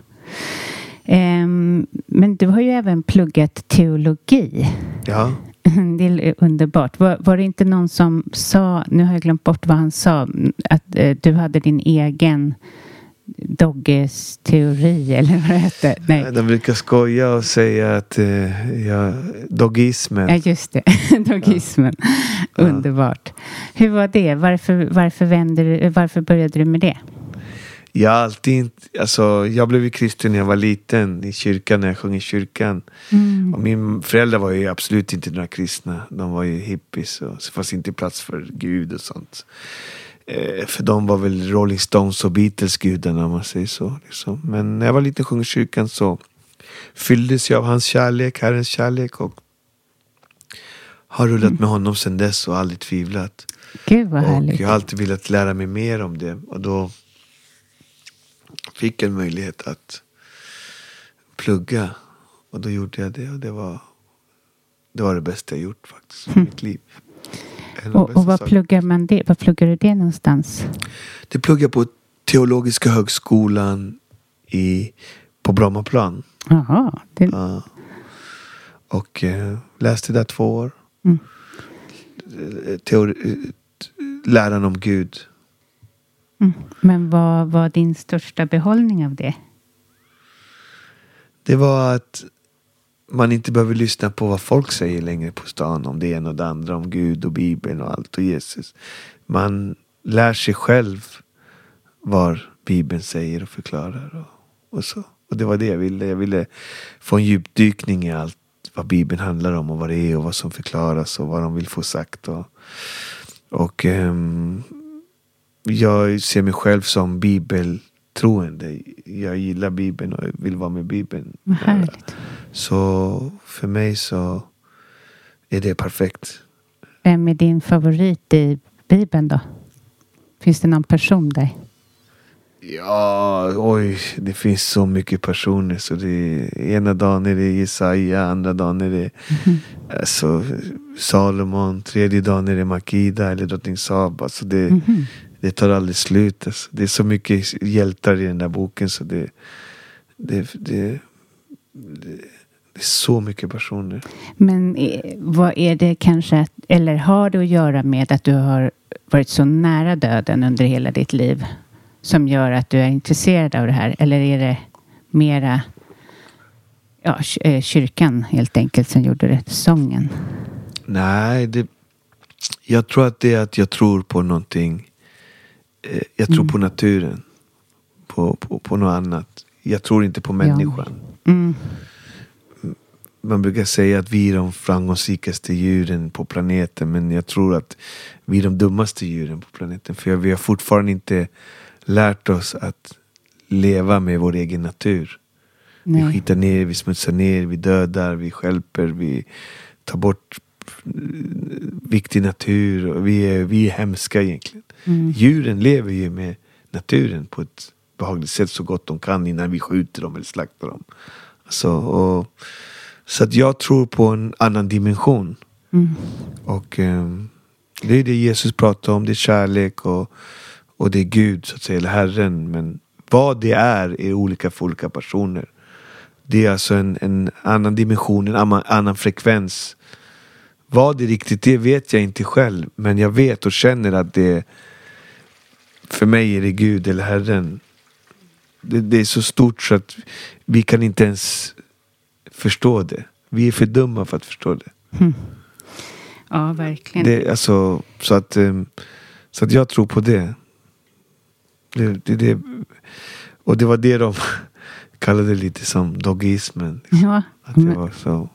Ehm, men du har ju även pluggat teologi. Ja. <laughs> Det är underbart. Var, var det inte någon som sa, nu har jag glömt bort vad han sa, att eh, du hade din egen Dogges teori eller vad det hette? Nej. De brukar skoja och säga att eh, ja, doggismen. Ja, just det. <laughs> Doggismen. <laughs> Underbart. Hur var det? Varför, varför, vände, du- varför började du med det? Jag alltid alltså jag blev ju kristen när jag var liten i kyrkan, när jag sjöng i kyrkan. Mm. Och min föräldrar var ju absolut inte några kristna. De var ju hippies och så fanns inte plats för Gud och sånt. Eh, för de var väl Rolling Stones och Beatles gudarna om man säger så. Liksom. Men när jag var liten och sjöng i kyrkan så fylldes jag av hans kärlek, Herrens kärlek. Och har rullat med honom sedan dess och aldrig tvivlat. Gud vad Och härligt. jag har alltid velat lära mig mer om det. Och då fick jag en möjlighet att plugga. Och då gjorde jag det. Och det var det, var det bästa jag gjort faktiskt i mitt liv. Och, och vad pluggar man det? Var pluggar du det någonstans? Det pluggade jag på Teologiska högskolan i, på Brommaplan. Jaha. Det, Ja. Och eh, läste där två år. Mm. Teori, läran om Gud. mm. Men vad var din största behållning av det? Det var att man inte behöver lyssna på vad folk säger längre på stan om det ena och det andra, om Gud och Bibeln och allt och Jesus. Man lär sig själv vad Bibeln säger och förklarar. Och, och, så. och det var det jag ville. Jag ville få en djupdykning i allt vad Bibeln handlar om och vad det är och vad som förklaras och vad de vill få sagt. Och, och ehm, jag ser mig själv som bibeltroende. Jag gillar Bibeln och vill vara med Bibeln. Så för mig så är det perfekt. Vem är din favorit i Bibeln då? Finns det någon person där? Ja, oj, det finns så mycket personer. Så det ena dagen är det Jesaja, andra dagen är det alltså, Salomon, tredje dagen är det Makida eller drottning Saba. Alltså det, Mhm. det tar aldrig slut. Alltså. Det är så mycket hjältar i den där boken så det, det, det, det, det är så mycket personer. Men eh, vad är det kanske, eller har det att göra med att du har varit så nära döden under hela ditt liv som gör att du är intresserad av det här? Eller är det mera ja, eh, kyrkan helt enkelt som gjorde det, sången? Nej, det, jag tror att det är att jag tror på någonting. Eh, jag tror Mm. på naturen. På, på, på något annat. Jag tror inte på människan. Mm. Man brukar säga att vi är de framgångsrikaste djuren på planeten. Men jag tror att vi är de dummaste djuren på planeten. För vi har fortfarande inte lärt oss att leva med vår egen natur. Vi Nej. skitar ner, vi smutsar ner, vi dödar, vi stjälper, vi tar bort eh, viktig natur. Vi, är, vi är hemska egentligen. Mm. Djuren lever ju med naturen på ett behagligt sätt så gott de kan innan vi skjuter dem eller slaktar dem. Så, och, så att jag tror på en annan dimension. Mm. Och ehm, det är det Jesus pratar om, det är kärlek och, och det är Gud, så att säga, eller Herren. Men vad det är, är olika för olika personer. Det är alltså en, en annan dimension, en annan, annan frekvens. Vad det riktigt är vet jag inte själv, men jag vet och känner att det, för mig är det Gud eller Herren. Det, det, är så stort så att vi kan inte ens förstå det. Vi är för dumma för att förstå det. Mm. Ja, verkligen. Det, alltså, så, att, um, så att jag tror på det. Det, det, det. Och det var det de <laughs> kallade lite som doggismen. Liksom. Ja, att det, var så.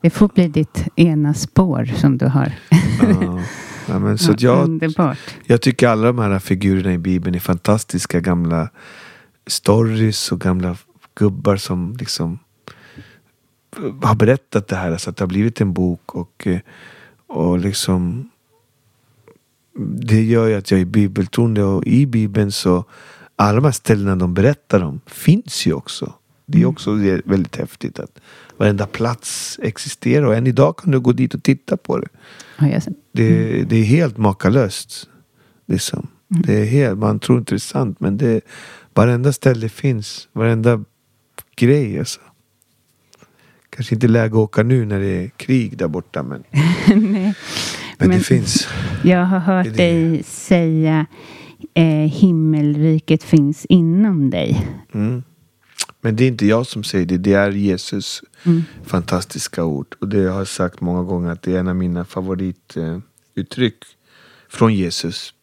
det får bli ditt ena spår som du har. Ja, ja men så ja, jag, jag tycker alla de här figurerna i Bibeln är fantastiska. Gamla stories och gamla gubbar som liksom har berättat det här så att det har blivit en bok och, och liksom det gör ju att jag är bibeltroende och i bibeln så alla de här ställena de berättar om finns ju också. Det är mm. också väldigt häftigt att varenda plats existerar och än idag kan du gå dit och titta på det. Det, mm. det, är helt makalöst. Liksom. Mm. Det är helt, man tror inte det är sant men det, varenda ställe finns. Varenda grej alltså. Kanske inte läge att åka nu när det är krig där borta men, <laughs> men, men, det finns. Jag har hört det dig säga eh, himmelriket finns inom dig. Mm. Men det är inte jag som säger det, det är Jesus mm. fantastiska ord. Och det har jag sagt många gånger att det är en av mina favorituttryck eh, från Jesus.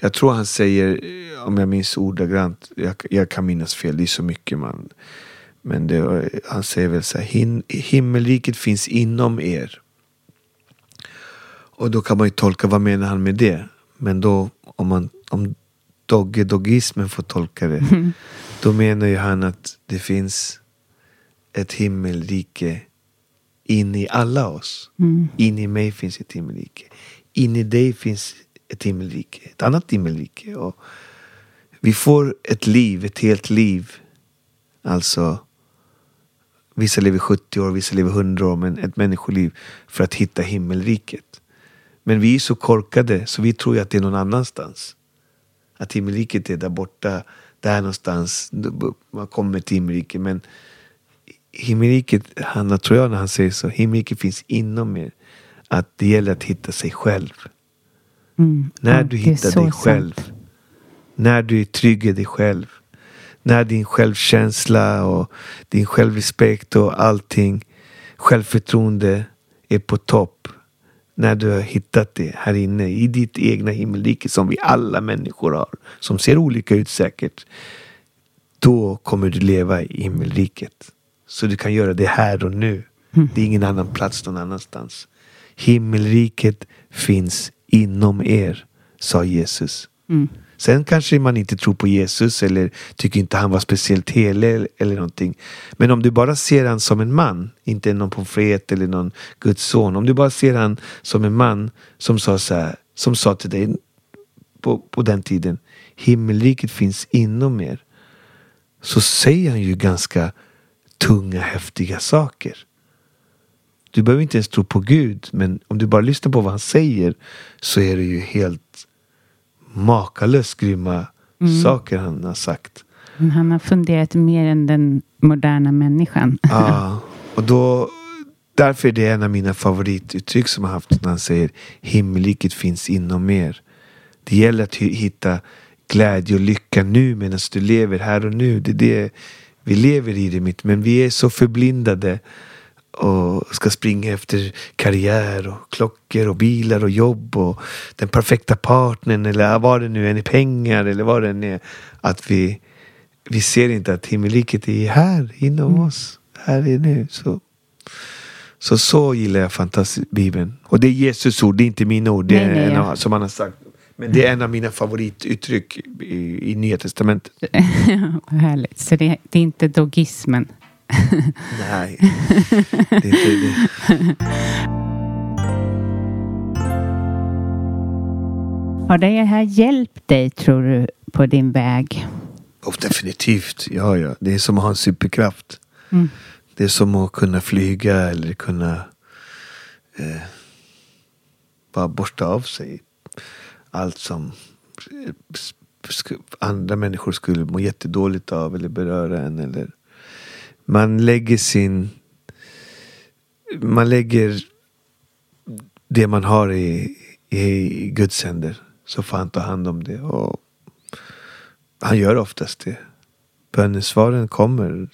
Jag tror han säger, om jag minns ordagrant, jag, jag kan minnas fel, det är så mycket man men det, han säger väl så här, him, himmelriket finns inom er. Och då kan man ju tolka, vad menar han med det? Men då, om, man, om dogge doggismen får tolka det, mm. då menar ju han att det finns ett himmelrike in i alla oss. Mm. In i mig finns ett himmelrike. In i dig finns ett himmelrike, ett annat himmelrike. Och vi får ett liv, ett helt liv. Alltså Vissa lever 70 år, vissa lever 100 år, men ett människoliv för att hitta himmelriket. Men vi är så korkade så vi tror att det är någon annanstans. Att himmelriket är där borta, där någonstans. Man kommer till himmelriket. Men himmelriket handlar, tror jag, när han säger så, himmelriket finns inom er. Att det gäller att hitta sig själv. Mm. När du hittar dig själv. Sant. När du är trygg i dig själv när din självkänsla och din självrespekt och allting, självförtroende är på topp. När du har hittat det här inne i ditt egna himmelrike som vi alla människor har, som ser olika ut säkert. Då kommer du leva i himmelriket. Så du kan göra det här och nu. Mm. Det är ingen annan plats någon annanstans. Himmelriket finns inom er, sa Jesus. Mm. Sen kanske man inte tror på Jesus eller tycker inte han var speciellt helig eller någonting. Men om du bara ser han som en man, inte någon profet eller någon Guds son. Om du bara ser han som en man som sa, så här, som sa till dig på, på den tiden, himmelriket finns inom er. Så säger han ju ganska tunga, häftiga saker. Du behöver inte ens tro på Gud, men om du bara lyssnar på vad han säger så är det ju helt makalöst grymma mm. saker han har sagt. Han har funderat mer än den moderna människan. Ja, och då, därför är det en av mina favorituttryck som han haft när han säger himmelriket finns inom er. Det gäller att hitta glädje och lycka nu medan du lever här och nu. Det är det vi lever i det mitt. Men vi är så förblindade och ska springa efter karriär och klockor och bilar och jobb och den perfekta partnern eller vad det nu än är, pengar eller vad det än är. Att vi, vi ser inte att himmelriket är här inom mm. oss. Här är nu. Så. Så så gillar jag fantastiskt Bibeln. Och det är Jesus ord, det är inte mina ord. Det är nej, en av, som han har sagt. Men det är en av mina favorituttryck i, i Nya Testamentet. <laughs> Härligt. Så det, det är inte dogismen Nej, det är inte det. Har det här hjälpt dig, tror du, på din väg? Oh, definitivt, ja, ja. Det är som att ha en superkraft. Mm. Det är som att kunna flyga eller kunna eh, bara borsta av sig allt som andra människor skulle må jättedåligt av eller beröra en. Eller man lägger sin... Man lägger det man har i, i Guds händer. så får han ta hand om det. Och han gör oftast det. Bönesvaren kommer.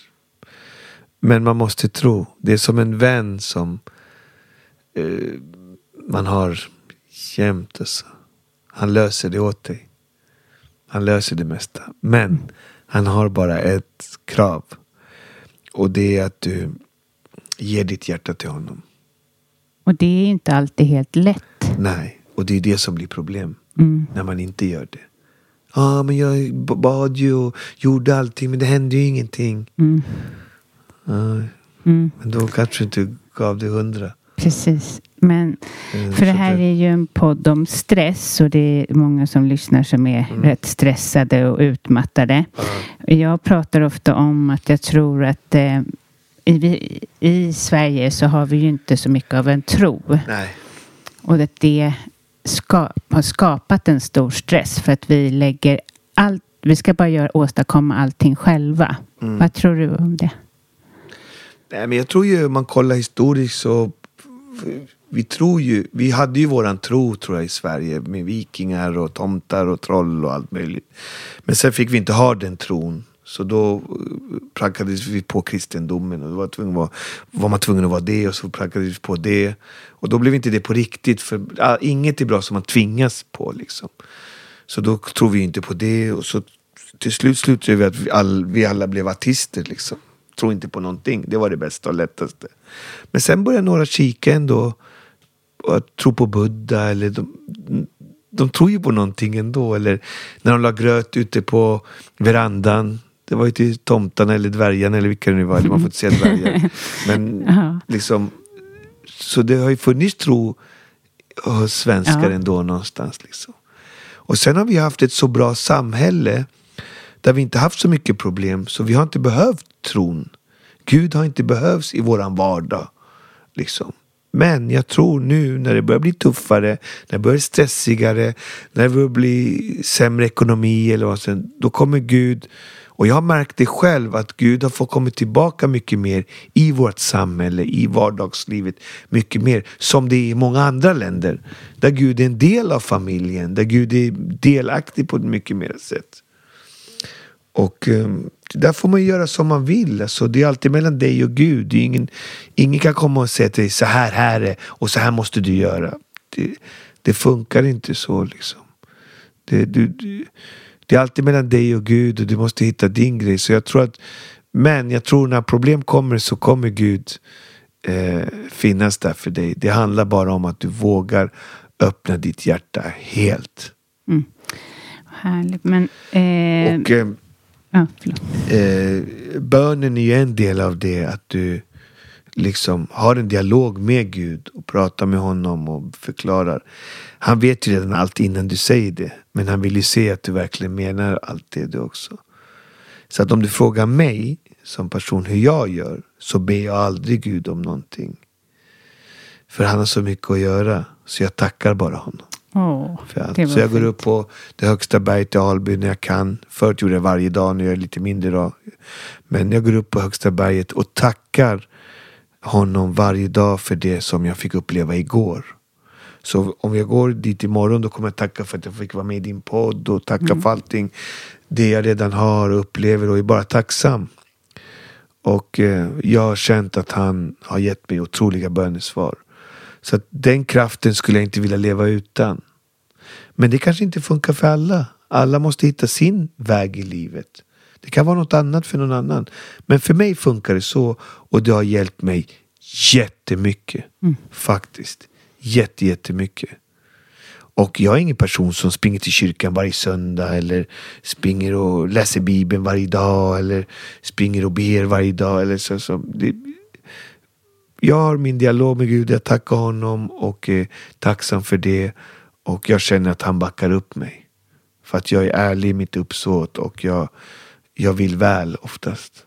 Men man måste tro. Det är som en vän som eh, man har jämt. Alltså. Han löser det åt dig. Han löser det mesta. Men han har bara ett krav. Och det är att du ger ditt hjärta till honom. Och det är inte alltid helt lätt. Nej, och det är det som blir problem. Mm. När man inte gör det. Ja, ah, men jag bad ju och gjorde allting men det hände ju ingenting. Mm. Ah, Mm. Men då kanske du inte gav det hundra. Precis. Men Mm, för det här är ju en podd om stress och det är många som lyssnar som är Mm. rätt stressade och utmattade. Jag pratar ofta om att jag tror att eh, i, i Sverige så har vi ju inte så mycket av en tro. Nej. Och att det ska, har skapat en stor stress för att vi lägger allt, vi ska bara göra, åstadkomma allting själva. Mm. Vad tror du om det? Nej, men jag tror ju om man kollar historiskt så vi tror ju, vi hade ju våran tro tror jag i Sverige med vikingar och tomtar och troll och allt möjligt. Men sen fick vi inte ha den tron. Så då eh, prackades vi på kristendomen och då var, tvungen att vara, var man tvungen att vara det och så prackades vi på det. Och då blev inte det på riktigt för ah, inget är bra som man tvingas på liksom. Så då tror vi inte på det och så till slut slutade vi att vi, all, vi alla blev artister liksom. Tror inte på någonting. Det var det bästa och lättaste. Men sen började några kika ändå och tro på Buddha eller de, de tror ju på någonting ändå. Eller när de la gröt ute på verandan. Det var ju till tomtarna eller dvärgarna eller vilka det nu var. Eller man får inte säga dvärgar. <laughs> Men liksom. Så det har ju funnits tro hos svenskar Ja. ändå någonstans. Liksom. Och sen har vi haft ett så bra samhälle där vi inte haft så mycket problem så vi har inte behövt tron. Gud har inte behövts i våran vardag. Liksom. Men jag tror nu när det börjar bli tuffare, när det börjar bli stressigare, när det börjar bli sämre ekonomi eller vad som då kommer Gud och jag har märkt det själv att Gud har fått komma tillbaka mycket mer i vårt samhälle, i vardagslivet. Mycket mer som det är i många andra länder. Där Gud är en del av familjen, där Gud är delaktig på ett mycket mer sätt. Och um, där får man göra som man vill. Alltså, det är alltid mellan dig och Gud. Det är ingen, ingen kan komma och säga till dig så här, här är och så här måste du göra. Det, det funkar inte så liksom. Det, du, du, det är alltid mellan dig och Gud och du måste hitta din grej. Så jag tror att, men jag tror när problem kommer så kommer Gud eh, finnas där för dig. Det handlar bara om att du vågar öppna ditt hjärta helt. Mm. Härligt. Men, eh, Och eh, ja, eh, bönen är ju en del av det. Att du liksom har en dialog med Gud och pratar med honom och förklarar. Han vet ju redan allt innan du säger det. Men han vill ju se att du verkligen menar allt det du också. Så att om du frågar mig som person hur jag gör så ber jag aldrig Gud om någonting. För han har så mycket att göra. Så jag tackar bara honom. Det var Så jag går fint. upp på det högsta berget i Alby när jag kan. Förut gjorde jag varje dag, nu gör jag lite mindre dag. Men jag går upp på högsta berget och tackar honom varje dag för det som jag fick uppleva igår. Så om jag går dit imorgon då kommer jag tacka för att jag fick vara med i din podd och tacka Mm. för allting. Det jag redan har och upplever och är bara tacksam. Och eh, jag har känt att han har gett mig otroliga bönesvar. Så den kraften skulle jag inte vilja leva utan. Men det kanske inte funkar för alla. Alla måste hitta sin väg i livet. Det kan vara något annat för någon annan. Men för mig funkar det så och det har hjälpt mig jättemycket. Faktiskt. Jätte, jättemycket. Och jag är ingen person som springer till kyrkan varje söndag eller springer och läser bibeln varje dag eller springer och ber varje dag. Eller så, så. Det, jag har min dialog med Gud, jag tackar honom och är tacksam för det. Och jag känner att han backar upp mig. För att jag är ärlig i mitt uppsåt och jag, jag vill väl oftast.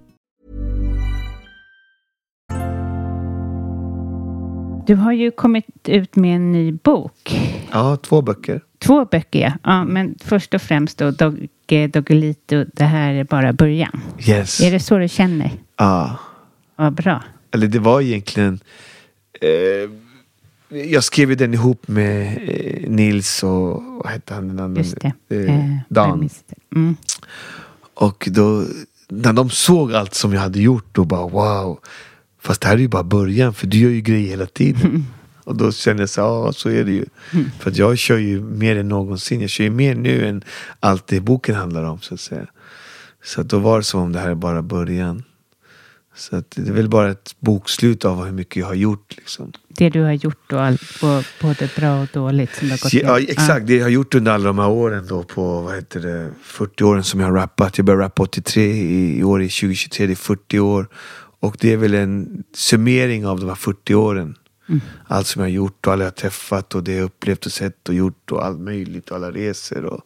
Du har ju kommit ut med en ny bok. Ja, två böcker. Två böcker, ja. ja men först och främst då Dogge Doggelito, det här är bara början. Yes. Är det så du känner? Ja. Vad bra. Eller det var egentligen... Eh, jag skrev ju den ihop med eh, Nils och vad hette han den andra? Just det. Eh, Eh, Dan. Mm. Och då, när de såg allt som jag hade gjort, då bara wow. Fast det här är ju bara början, för du gör ju grejer hela tiden. Och då kände jag så ja så är det ju. För att jag kör ju mer än någonsin. Jag kör ju mer nu än allt det boken handlar om så att säga. Så att då var det som om det här är bara början. Så att det är väl bara ett bokslut av hur mycket jag har gjort liksom. Det du har gjort och, all, och både bra och dåligt som har gått Ja, igenom. exakt. Det jag har gjort under alla de här åren då på, vad heter det, 40 åren som jag har rappat. Jag började rappa 83, i, i år är 2023, det är 40 år. Och det är väl en summering av de här 40 åren. Mm. Allt som jag har gjort och alla jag har träffat och det jag upplevt och sett och gjort och allt möjligt och alla resor. Och,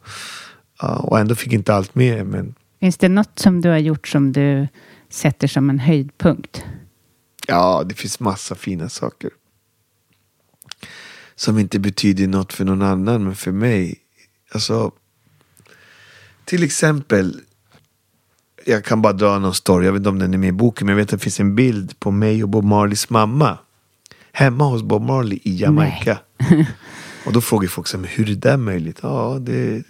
och ändå fick inte allt med. Men Finns det något som du har gjort som du sätter som en höjdpunkt? ja, det finns massa fina saker. Som inte betyder något för någon annan, men för mig. Alltså, till exempel, jag kan bara dra någon story, jag vet inte om den är med i boken, men jag vet att det finns en bild på mig och Bob Marleys mamma. Hemma hos Bob Marley i Jamaica. Och då frågar folk så här, hur är det där möjligt? Ja, det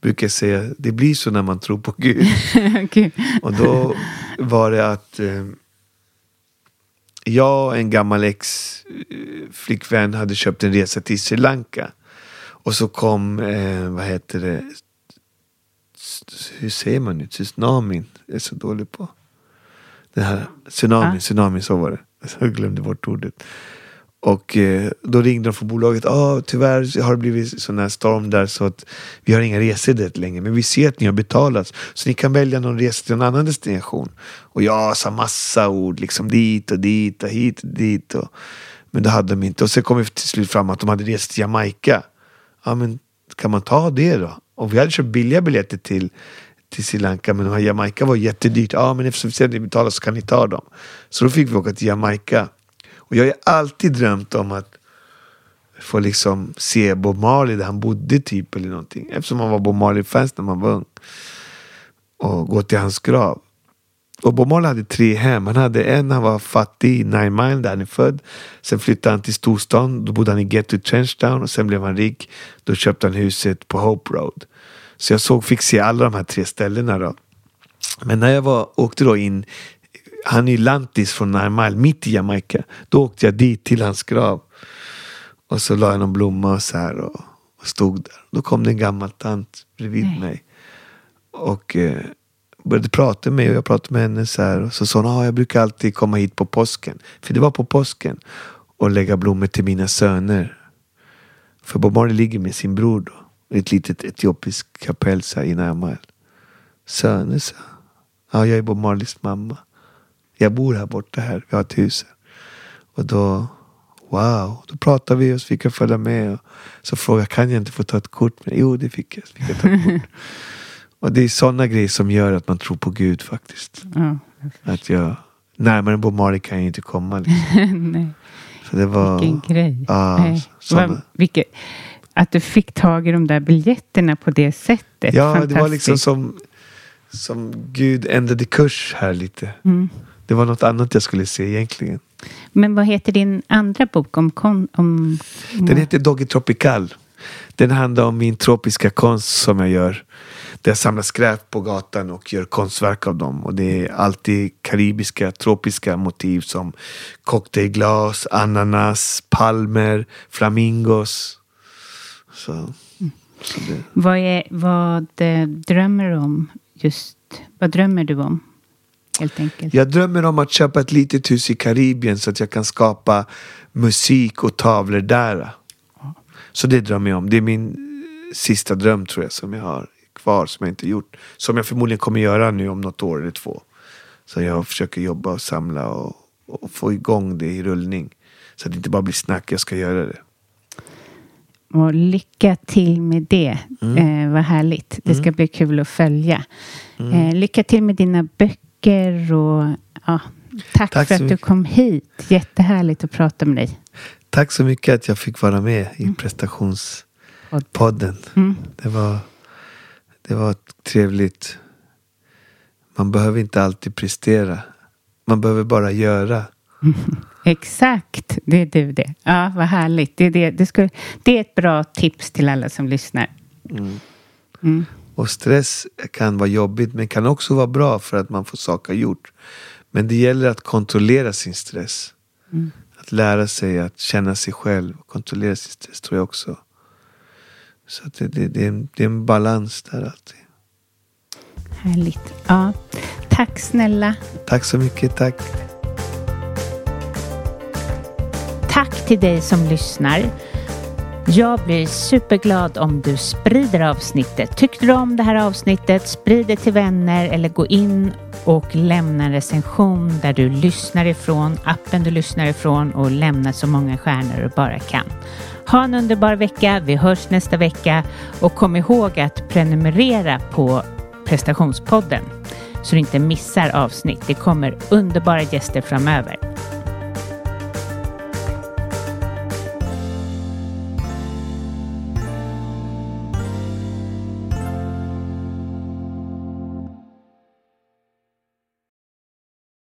brukar jag säga, det blir så när man tror på Gud. <laughs> Okej. Och då var det att eh, jag och en gammal ex-flickvän hade köpt en resa till Sri Lanka. Och så kom, eh, vad heter det, hur säger man nu, tsunamin, jag är så dålig på. Det här, tsunami, Ja. tsunami, så var det. Jag glömde bort ordet. Och eh, då ringde de från bolaget. Ah, tyvärr har det blivit sån här storm där så att vi har inga resor dit längre. Men vi ser att ni har betalat. Så ni kan välja någon resa till en annan destination. Och jag sa massa ord. Liksom dit och dit och hit och dit. Och, men det hade de inte. Och sen kom vi till slut fram att de hade rest till Jamaica. Ja men kan man ta det då? Och vi hade köpt billiga biljetter till, till Sri Lanka. Men de här Jamaica var jättedyrt. Ja men eftersom vi ser betalar så kan ni ta dem. Så då fick vi åka till Jamaica. Och jag har ju alltid drömt om att få liksom se Bob Marley där han bodde typ eller någonting. Eftersom man var Bob Marley-fans när man var ung. Och gå till hans grav. Och Bob Marley hade tre hem. Han hade en när han var fattig i Nine Mile där han är född. Sen flyttade han till storstan. Då bodde han i Ghetto Trenchtown. Och sen blev han rik. Då köpte han huset på Hope Road. Så jag såg, fick se alla de här tre ställena då. Men när jag var, åkte då in han är ju lantis från Nine mitt i Jamaica. Då åkte jag dit till hans grav. Och så la jag någon blomma och så här och, och stod där. Då kom det en gammal tant bredvid Nej. mig. Och eh, började prata med mig och jag pratade med henne så här. Och så sa hon, ah, jag brukar alltid komma hit på påsken. För det var på påsken. Och lägga blommor till mina söner. För Bob Marley ligger med sin bror då. Ett litet etiopiskt kapell så i Närmal. Söner, sa Ja, jag är Bob Marleys mamma. Jag bor här borta här, vi har ett hus. Och då, wow, då pratade vi och så fick jag följa med. Och så frågade jag, kan jag inte få ta ett kort? Men, jo, det fick jag. Så fick jag ta ett kort. <laughs> och det är sådana grejer som gör att man tror på Gud faktiskt. Ja. Att jag, närmare Bob Marley kan jag inte komma. Liksom. <laughs> Nej. Så det var... Vilken grej. Ja, Nej. såna- vilket, att du fick tag i de där biljetterna på det sättet. Ja, det var liksom som, som Gud ändrade kurs här lite. Mm. Det var något annat jag skulle se egentligen. Men vad heter din andra bok om... Kon, om Den heter Doggy Tropical. Den handlar om min tropiska konst som jag gör. Där jag samlar skräp på gatan och gör konstverk av dem. Och det är alltid karibiska, tropiska motiv som cocktailglas, ananas, palmer, flamingos. Så, så det, Vad, är, vad eh, drömmer du om? Just, vad drömmer du om? Helt enkelt. Jag drömmer om att köpa ett litet hus i Karibien så att jag kan skapa musik och tavlor där. Så det drömmer jag om. Det är min eh, sista dröm tror jag som jag har kvar som jag inte gjort. Som jag förmodligen kommer göra nu om något år eller två. Så jag försöker jobba och samla och, och få igång det i rullning. Så att det inte bara blir snack, jag ska göra det. Och lycka till med det. Mm. Eh, vad härligt. Det ska bli kul att följa. Mm. Eh, lycka till med dina böcker. Och, ja, tack, Tack för att du mycket. kom hit. Jättehärligt att prata med dig. Tack så mycket att jag fick vara med i prestationspodden. Mm. Det var, det var trevligt. Man behöver inte alltid prestera. Man behöver bara göra. <laughs> Exakt, det är du det. Ja, vad härligt. Det är, det. Det, skulle, det är ett bra tips till alla som lyssnar. Mm. Mm. Och stress kan vara jobbigt men kan också vara bra för att man får saker gjort. Men det gäller att kontrollera sin stress. Mm. Att lära sig att känna sig själv och kontrollera sin stress tror jag också. Så det, det, det, är en, det är en balans där alltid. Härligt. Ja. Tack snälla. Tack så mycket, tack. Tack till dig som lyssnar. Jag blir superglad om du sprider avsnittet. Tyckte du om det här avsnittet, sprid det till vänner eller gå in och lämna en recension där du lyssnar ifrån, appen du lyssnar ifrån och lämna så många stjärnor du bara kan. Ha en underbar vecka, vi hörs nästa vecka och kom ihåg att prenumerera på prestationspodden så du inte missar avsnitt. Det kommer underbara gäster framöver.